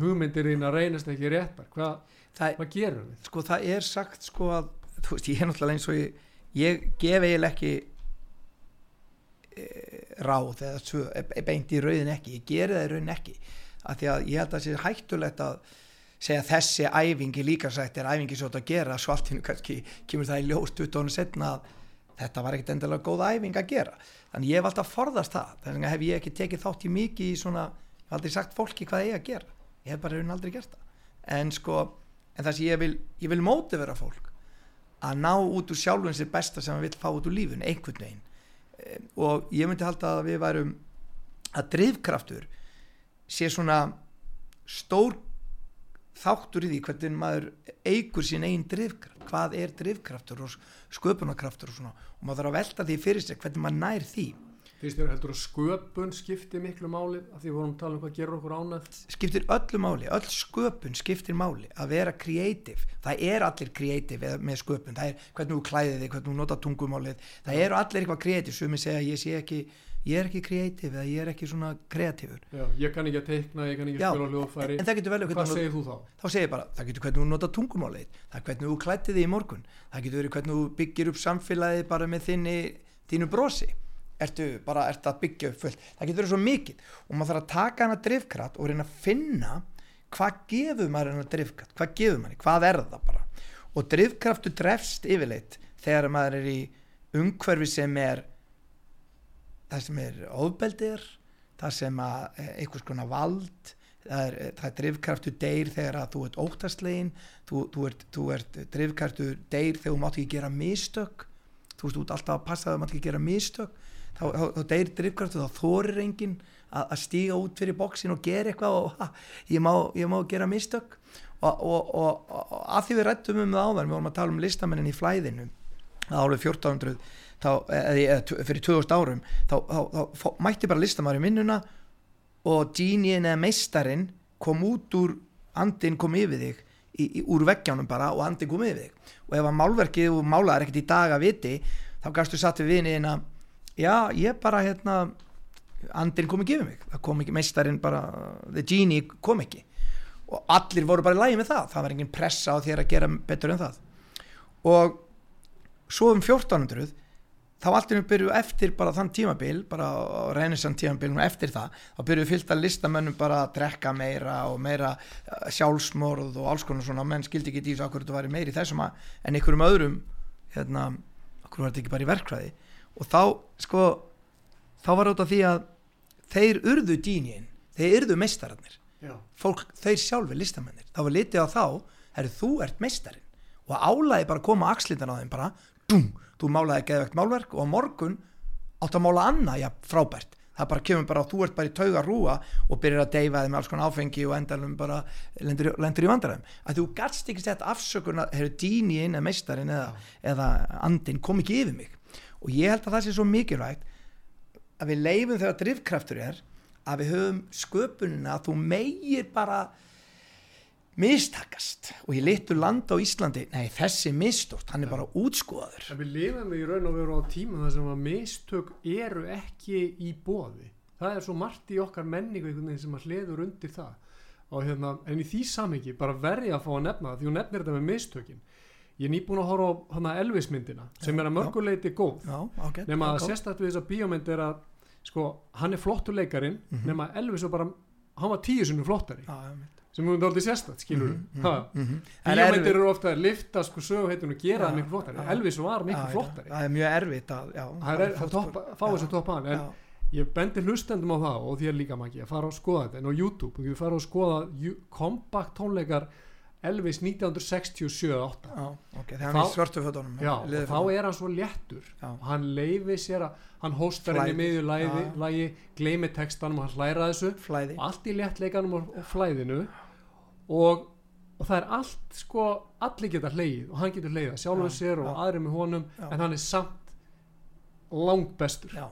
hugmyndir þín að reynast ekki réttar hvað, það, hvað gerum við? sko það er sagt sko að þú veist, ég er náttúrulega eins og ég ég gef eiginlega ekki e, ráð eða svö, e, beint í rauðin ekki, ég geri það í rauðin ekki. Af því að ég held að það sé hættulegt að segja þessi æfingi líka sætt er æfingi svo að gera svo allt hinnu kannski kemur það í ljós 20 ára setna að þetta var ekkert endilega góð æfing að gera. Þannig ég hef alltaf forðast það. Þess vegna hef ég ekki tekið þátt í mikið í svona ég hef aldrei sagt fólki hvað ég að gera. Ég hef bara raun aldrei gert það. En sko, en það sem ég vil ég vil móti vera fólk að ná út úr sjálfum sér besta sem hann vil fá út úr lífun, einhvern veginn. Eh, og ég myndi halda að við værum að drifkraftur sé svona stór þáttur í því hvernig maður eigur sín einn drifkraft. Hvað er drifkraftur og sköpunarkraftur og svona? Og maður þarf að velta því fyrir sig hvernig maður nær því Fyrst þér heldur að sköpun skipti miklu máli að því vorum tala um hvað gerur okkur ánætt skiptir öllu máli, öll sköpun skiptir máli að vera kreatív það er allir kreatív með sköpun það er hvernig þú klæðið þig, hvernig þú nota tungumálið. Það eru allir eitthvað kreatív sem ég segja ég sé ekki, ég er ekki kreatív eða ég er ekki svona kreatífur Já, ég kann ekki að teikna, ég kann ekki að spila hljóðfæri. en það getur vel verið Hvað segir þú þá? þá segir ég bara, það getur hvernig þú nota tungumálið það er hvernig þú klættið þig í morgun það getur verið hvernig þú byggir upp samfélagið bara með þinni, þínu brosi ertu bara, ertu að byggja upp fullt? Það getur svo mikið. Og maður þarf að taka hana drifkraft og reyna að finna hvað gefur maður hana drifkraft? Hvað gefur maður, hvað er það bara? Og drifkraftu drefst yfirleitt þegar maður er í umhverfi sem er það sem er ofbeldir það sem að eh, einhvers konar vald það er, það er drifkraftu deyr þegar að þú ert óttastlegin þú, þú, ert, þú ert drifkraftu deyr þegar þú mátt ekki gera mistök. Þú veist, ert alltaf að passa að þú mátt ekki gera mistök þá, þá, þá deyr drifkraftu þá þorir enginn að, stíga út fyrir bóksin og gera eitthvað og ha, ég, má, ég má gera mistök. Og, og, og, og að því við rættum um það áðan við vorum að tala um listamennin í flæðinu árið 1400 þá, eða, eða, fyrir 2000 árum þá, mætti bara listamæður í vinnuna og geniin eða meistarinn kom út úr andin kom yfir þig í, í, úr veggjánum bara og andin kom yfir þig. Og ef að málverkið og málaðar ekkert í dag að viti þá gafstu satt við viniðin að já ég bara hérna andin kom ekki yfir mig. Það kom ekki meistarinn bara the genie kom ekki. Og allir voru bara í lægi með það. Það var engin pressa á þér að gera betur en það. Og svo um 1400 þá einu byrjuðu eftir bara þann tímabil bara reynisann tímabilum eftir það þá byrjuðu fyllt að listamönnum bara að drekka meira og meira eh, sjálfsmorð og alls konar svona. Menn skildi ekki í þessu okkur þetta væri meiri þessum að, en einhverjum öðrum hérna, okkur var þetta ekki bara í verkfræði og þá sko þá var þetta því að þeir urðu dýnjinn, þeir urðu meistararnir. Fólk, þeir sjálfur listamennir. Þá var litið á þá, herru þú ert meistarinn. Og álæði bara að koma axlindan á þeim bara, dum, þú málaði geðvegt málverk og á morgun átt að mála annað, já, frábært. Það bara kemur bara, þú ert bara í tauga rúa og byrjar að deyfa þið með alls konar áfengi og endalum bara lendur, lendur í vandræðum. Að þú gætst ekki sett afsökun að herru dýni inn eða meistarinn eða, eða andin kom ekki yfir mig og ég held að það sé svo mikilvægt að við leifum þegar drifkraftur er að við höfum sköpunina að þú meir bara mistakast. Og í litur land á Íslandi nei þessi mistótt, hann er bara útskoðaður. En við lifum í raun og veru á tíma þar sem að mistök eru ekki í bóði það er svo margt í okkar menningu einhvern veginn sem að hliður undir það. Og hérna, en í því samhengi bara verði að fá að nefna það því hún nefnir þetta með mistökin ég er nýbúin að horfa á Elvis myndina sem Já, er að mörguleiti góð. Já, ok nema að ok. sérstætt við þessa bíómynd er að sko, hann er flottur leikarin nema að Elvis var bara, hann var tíu sinni flottari. Já, já, mitt. sem við aldrei sérstætt, skilur Mhm, mm mhm, mhm. En bíómyndir eru ofta að lifta sko söguheitun og gera Já, það miklu flottari. já. Elvis var miklu Já, já, flottari. Það er mjög erfitt að, já, að fá Já, þess að toppa hann en já, ég bendi hlustendum á það og þér líka maki að fara og skoða þetta. En á YouTube og við fara og skoða compact tónleikar Elvis 1967-8 já, ok, þegar hann er svörtu fötunum Já, þá er hann svo léttur. Já. hann leifi sér að hann hóstar henni miðju lægi, lægi gleymi textanum og hann hlæra þessu. Flæði og allt í léttleikanum og, og flæðinu. Og, og það er allt sko, allir geta hleið og hann getur hleið sjálfur Já, sér og já. aðrir með honum Já. en hann er samt langt bestur. Já.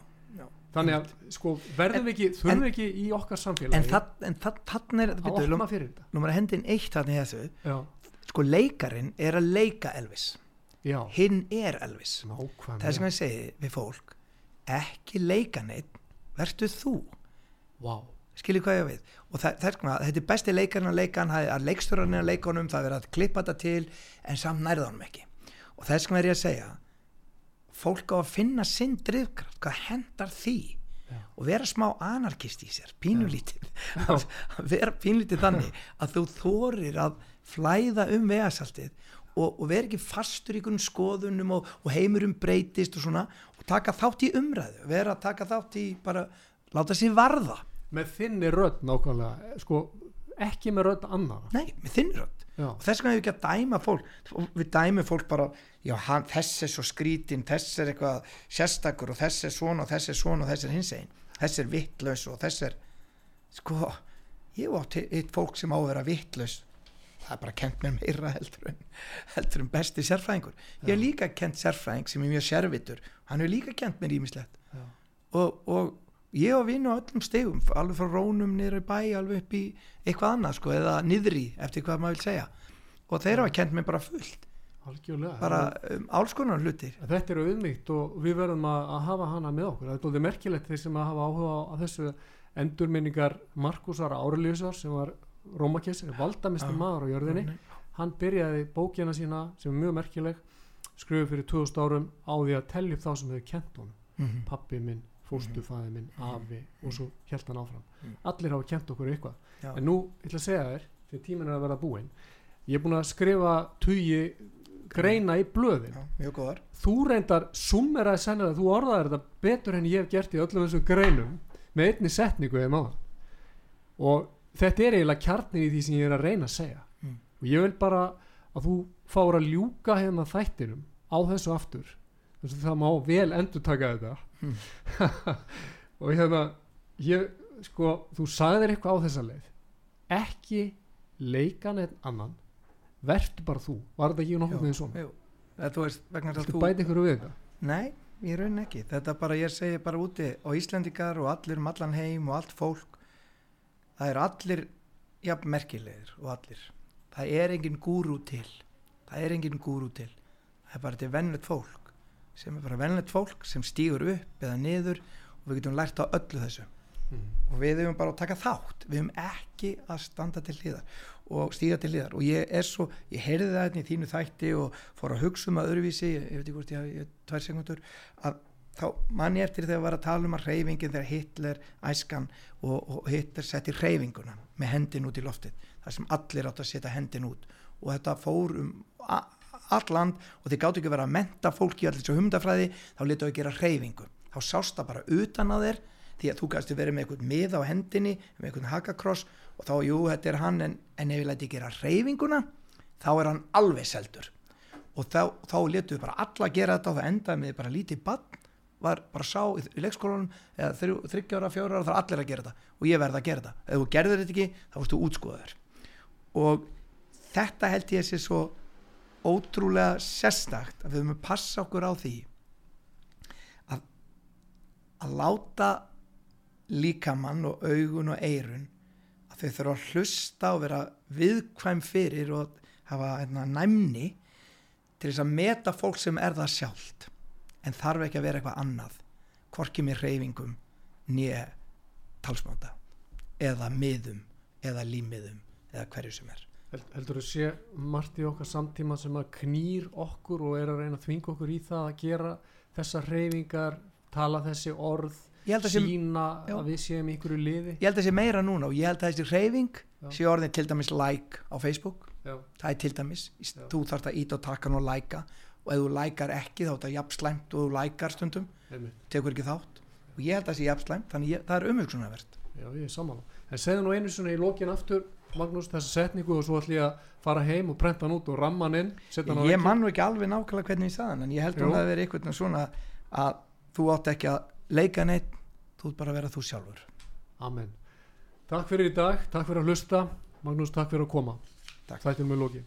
Þannig að sko, verðum við ekki, þurfum við ekki í okkar samfélagi en þann en það, þann er að opna fyrir þetta. nú maður að hendin eitt þannig þessu. Já, sko leikarin er að leika Elvis. Já, hinn er Elvis. Nákvæmlega. Það er sem ég segi við fólk ekki leika neitt verður þú. Wow. skiljið hvað ég við? Og það, það er svona, þetta er besti leikarinn að leika hann það er leikstjóran að leika honum, það er verið að klippa þetta til en samt nærða honum ekki. Og vegna er ég að segja fólk á að finna sinn drifkraft hvað hendar því? Já. og vera smá anarkist í sér pínulítið. Vera pínulítið þannig að þú þorir að flæða um vegasaltið og, og vera ekki fastur í einhvern skoðunum og, og heimurum breytist og svona og taka þátt í umræðu vera að taka þátt í bara láta sér varða. Með þinni rödd nákvæmlega sko, ekki með rödd annað Nei, með þinn rödd þess vegna hefur ekki að dæma fólk. Við dæmum fólk bara já, hann, þess er svo skrítin, þess er eitthvað sérstakur og þess er svona og þess er svona og þess er hins einn, þess er vittlaus og þess er sko, ég átti eitt fólk sem á að vera vittlaus það er bara kent mér meira heldur en, heldur en besti sérfræðingur. Ég hef líka kent sérfræðing sem er mjög sérvitur. Hann hefur líka kent mér ímislegt og, og ég og vinn á öllum stegum alveg frá rónum niður í bæ alveg upp í eitthvað annað sko eða niðri eftir hvað maður vil segja og þeir hafa kent mér bara fullt algjörlega bara um, alls konar hlutir Þetta er auðmyggt og við verðum að, að hafa hana með okkur. Það er dólið merkilegt þeir sem að hafa áhuga á þessu endurminningar Markusar Árelíusar sem var Rómakessir, valdamistur Já. maður á jörðinni. Hann byrjaði bókina sína sem er mjög merkileg, skrifið fyrir 2000 árum á því að tellja upp þá sem hefur kent honum. Mhm. Pappi minn, fóstufæði minn, afi og svo held hann áfram. Mhm. Allir hafa kent okkur eitthvað. Já. En nú, ég ætla að segja þér, því tíminn er að vera búinn, ég er búin að skrifa tugi greina í blöðin Já, mjög góðar þú reyndar summeraði sennilega þú orðaði þetta betur en ég hef gert í öllum þessum greinum með einni setningu eða máðan og þetta er eiginlega kjarnin í því sem ég er að reyna að segja Mm. og ég vil bara að þú fáur að ljúka hérna þættinum á þessu aftur þess að það má vel endur taka þetta Mm. og hérna ég, sko, þú sagðir eitthvað á þessa leið ekki leikan einn annan vertu bara þú, var þetta ekki nokkuð með svona jú. Það, þú veist, vegna þess að Viltu þú bæta ykkur við þetta? Nei, ég raun ekki. Þetta bara, ég segi bara úti á Íslandikar og allir um allan heim og allt fólk, það er allir jafn merkilegir og allir. Það er engin gúrú til. Það er engin gúrú til. Það er bara til vennlegt fólk sem er bara vennlegt fólk sem stýgur upp eða niður og við getum lært á öllu þessu. Mm. og við hefum bara að taka þátt. Við hefum ekki að standa til hliðar og stíga til hliðar. Og ég er svo ég heyrði það hérna í þínu þætti og fór að hugsa um að öðruvísi ég, ég veit ekki hvort ég hafi tvær sekundur að þá manni eftir þegar var að tala um að reyfingin þegar Hitler æskan og, og Hitler setti reyfinguna með hendin út í loftið þar sem allir átt að setja hendin út. Og þetta fór um a- allt land og þeir gátt ekki að vera að menta fólki allir svo humdafræði þá letu að gera reyfingu þá sást það bara utan á þér því að þú gæsti verið með einhvern mið á hendinni með einhvern hakakross og þá, jú, þetta er hann en, en ef ég læti gera reyfinguna þá er hann alveg seldur. Og þá, þá letu við bara alla gera þetta og það endaði með bara lítið bann var bara sá í, í leikskólanum eða þrjú, þryggjára, fjóra ára, það er allir að gera þetta. Og ég verði að gera þetta, ef þú gerðir þetta ekki þá fórstu útskoðar og þetta held ég sé svo ótrúlega sérstakt að við höfum að passa okkur á því að að láta líkamann og augun og eirun að þau þurfa að hlusta og vera viðkvæm fyrir og hafa hérna, næmni til þess að meta fólk sem er það sjálft. En þarf ekki að vera eitthvað annað hvorki með reyfingum nýja talsmáta eða miðum eða límiðum eða hverju sem er Heldur þú sé margt í okkar samtíma sem að knýr okkur og er að reyna að þvinga okkur í það að gera þessar reyfingar, tala þessi orð, að sína Já. að við séum í ykkur liði? ég held að sé meira núna og ég held að þessi reyfing Já. sé orðin til dæmis like á Facebook Já, það er til dæmis, Í- Já. þú þarft að íta á takkan og læka og ef þú lækar ekki þá er þetta jafn slæmt og þú lækar stundum einmitt. tekur ekki þátt og ég held að það sé jafn slæmt þannig ég, það er umhugsunarvert Já, ég er saman. En segðu nú einu svona í lokin aftur, Magnús, þessa setningu og svo ætlum ég að fara heim og prenta hann út og ramma hann inn, hann ég veginn. man nú ekki alveg nákvæmlega hvernig ég sagði hann en ég held að Jú. hún hafi verið einhvern veginn svona að þú átt ekki að leika neitt þú ert bara að vera þú sjálfur Amen. Takk fyrir í dag, takk fyrir að hlusta. Magnús, takk fyrir að koma. Takk. Þættum við loki.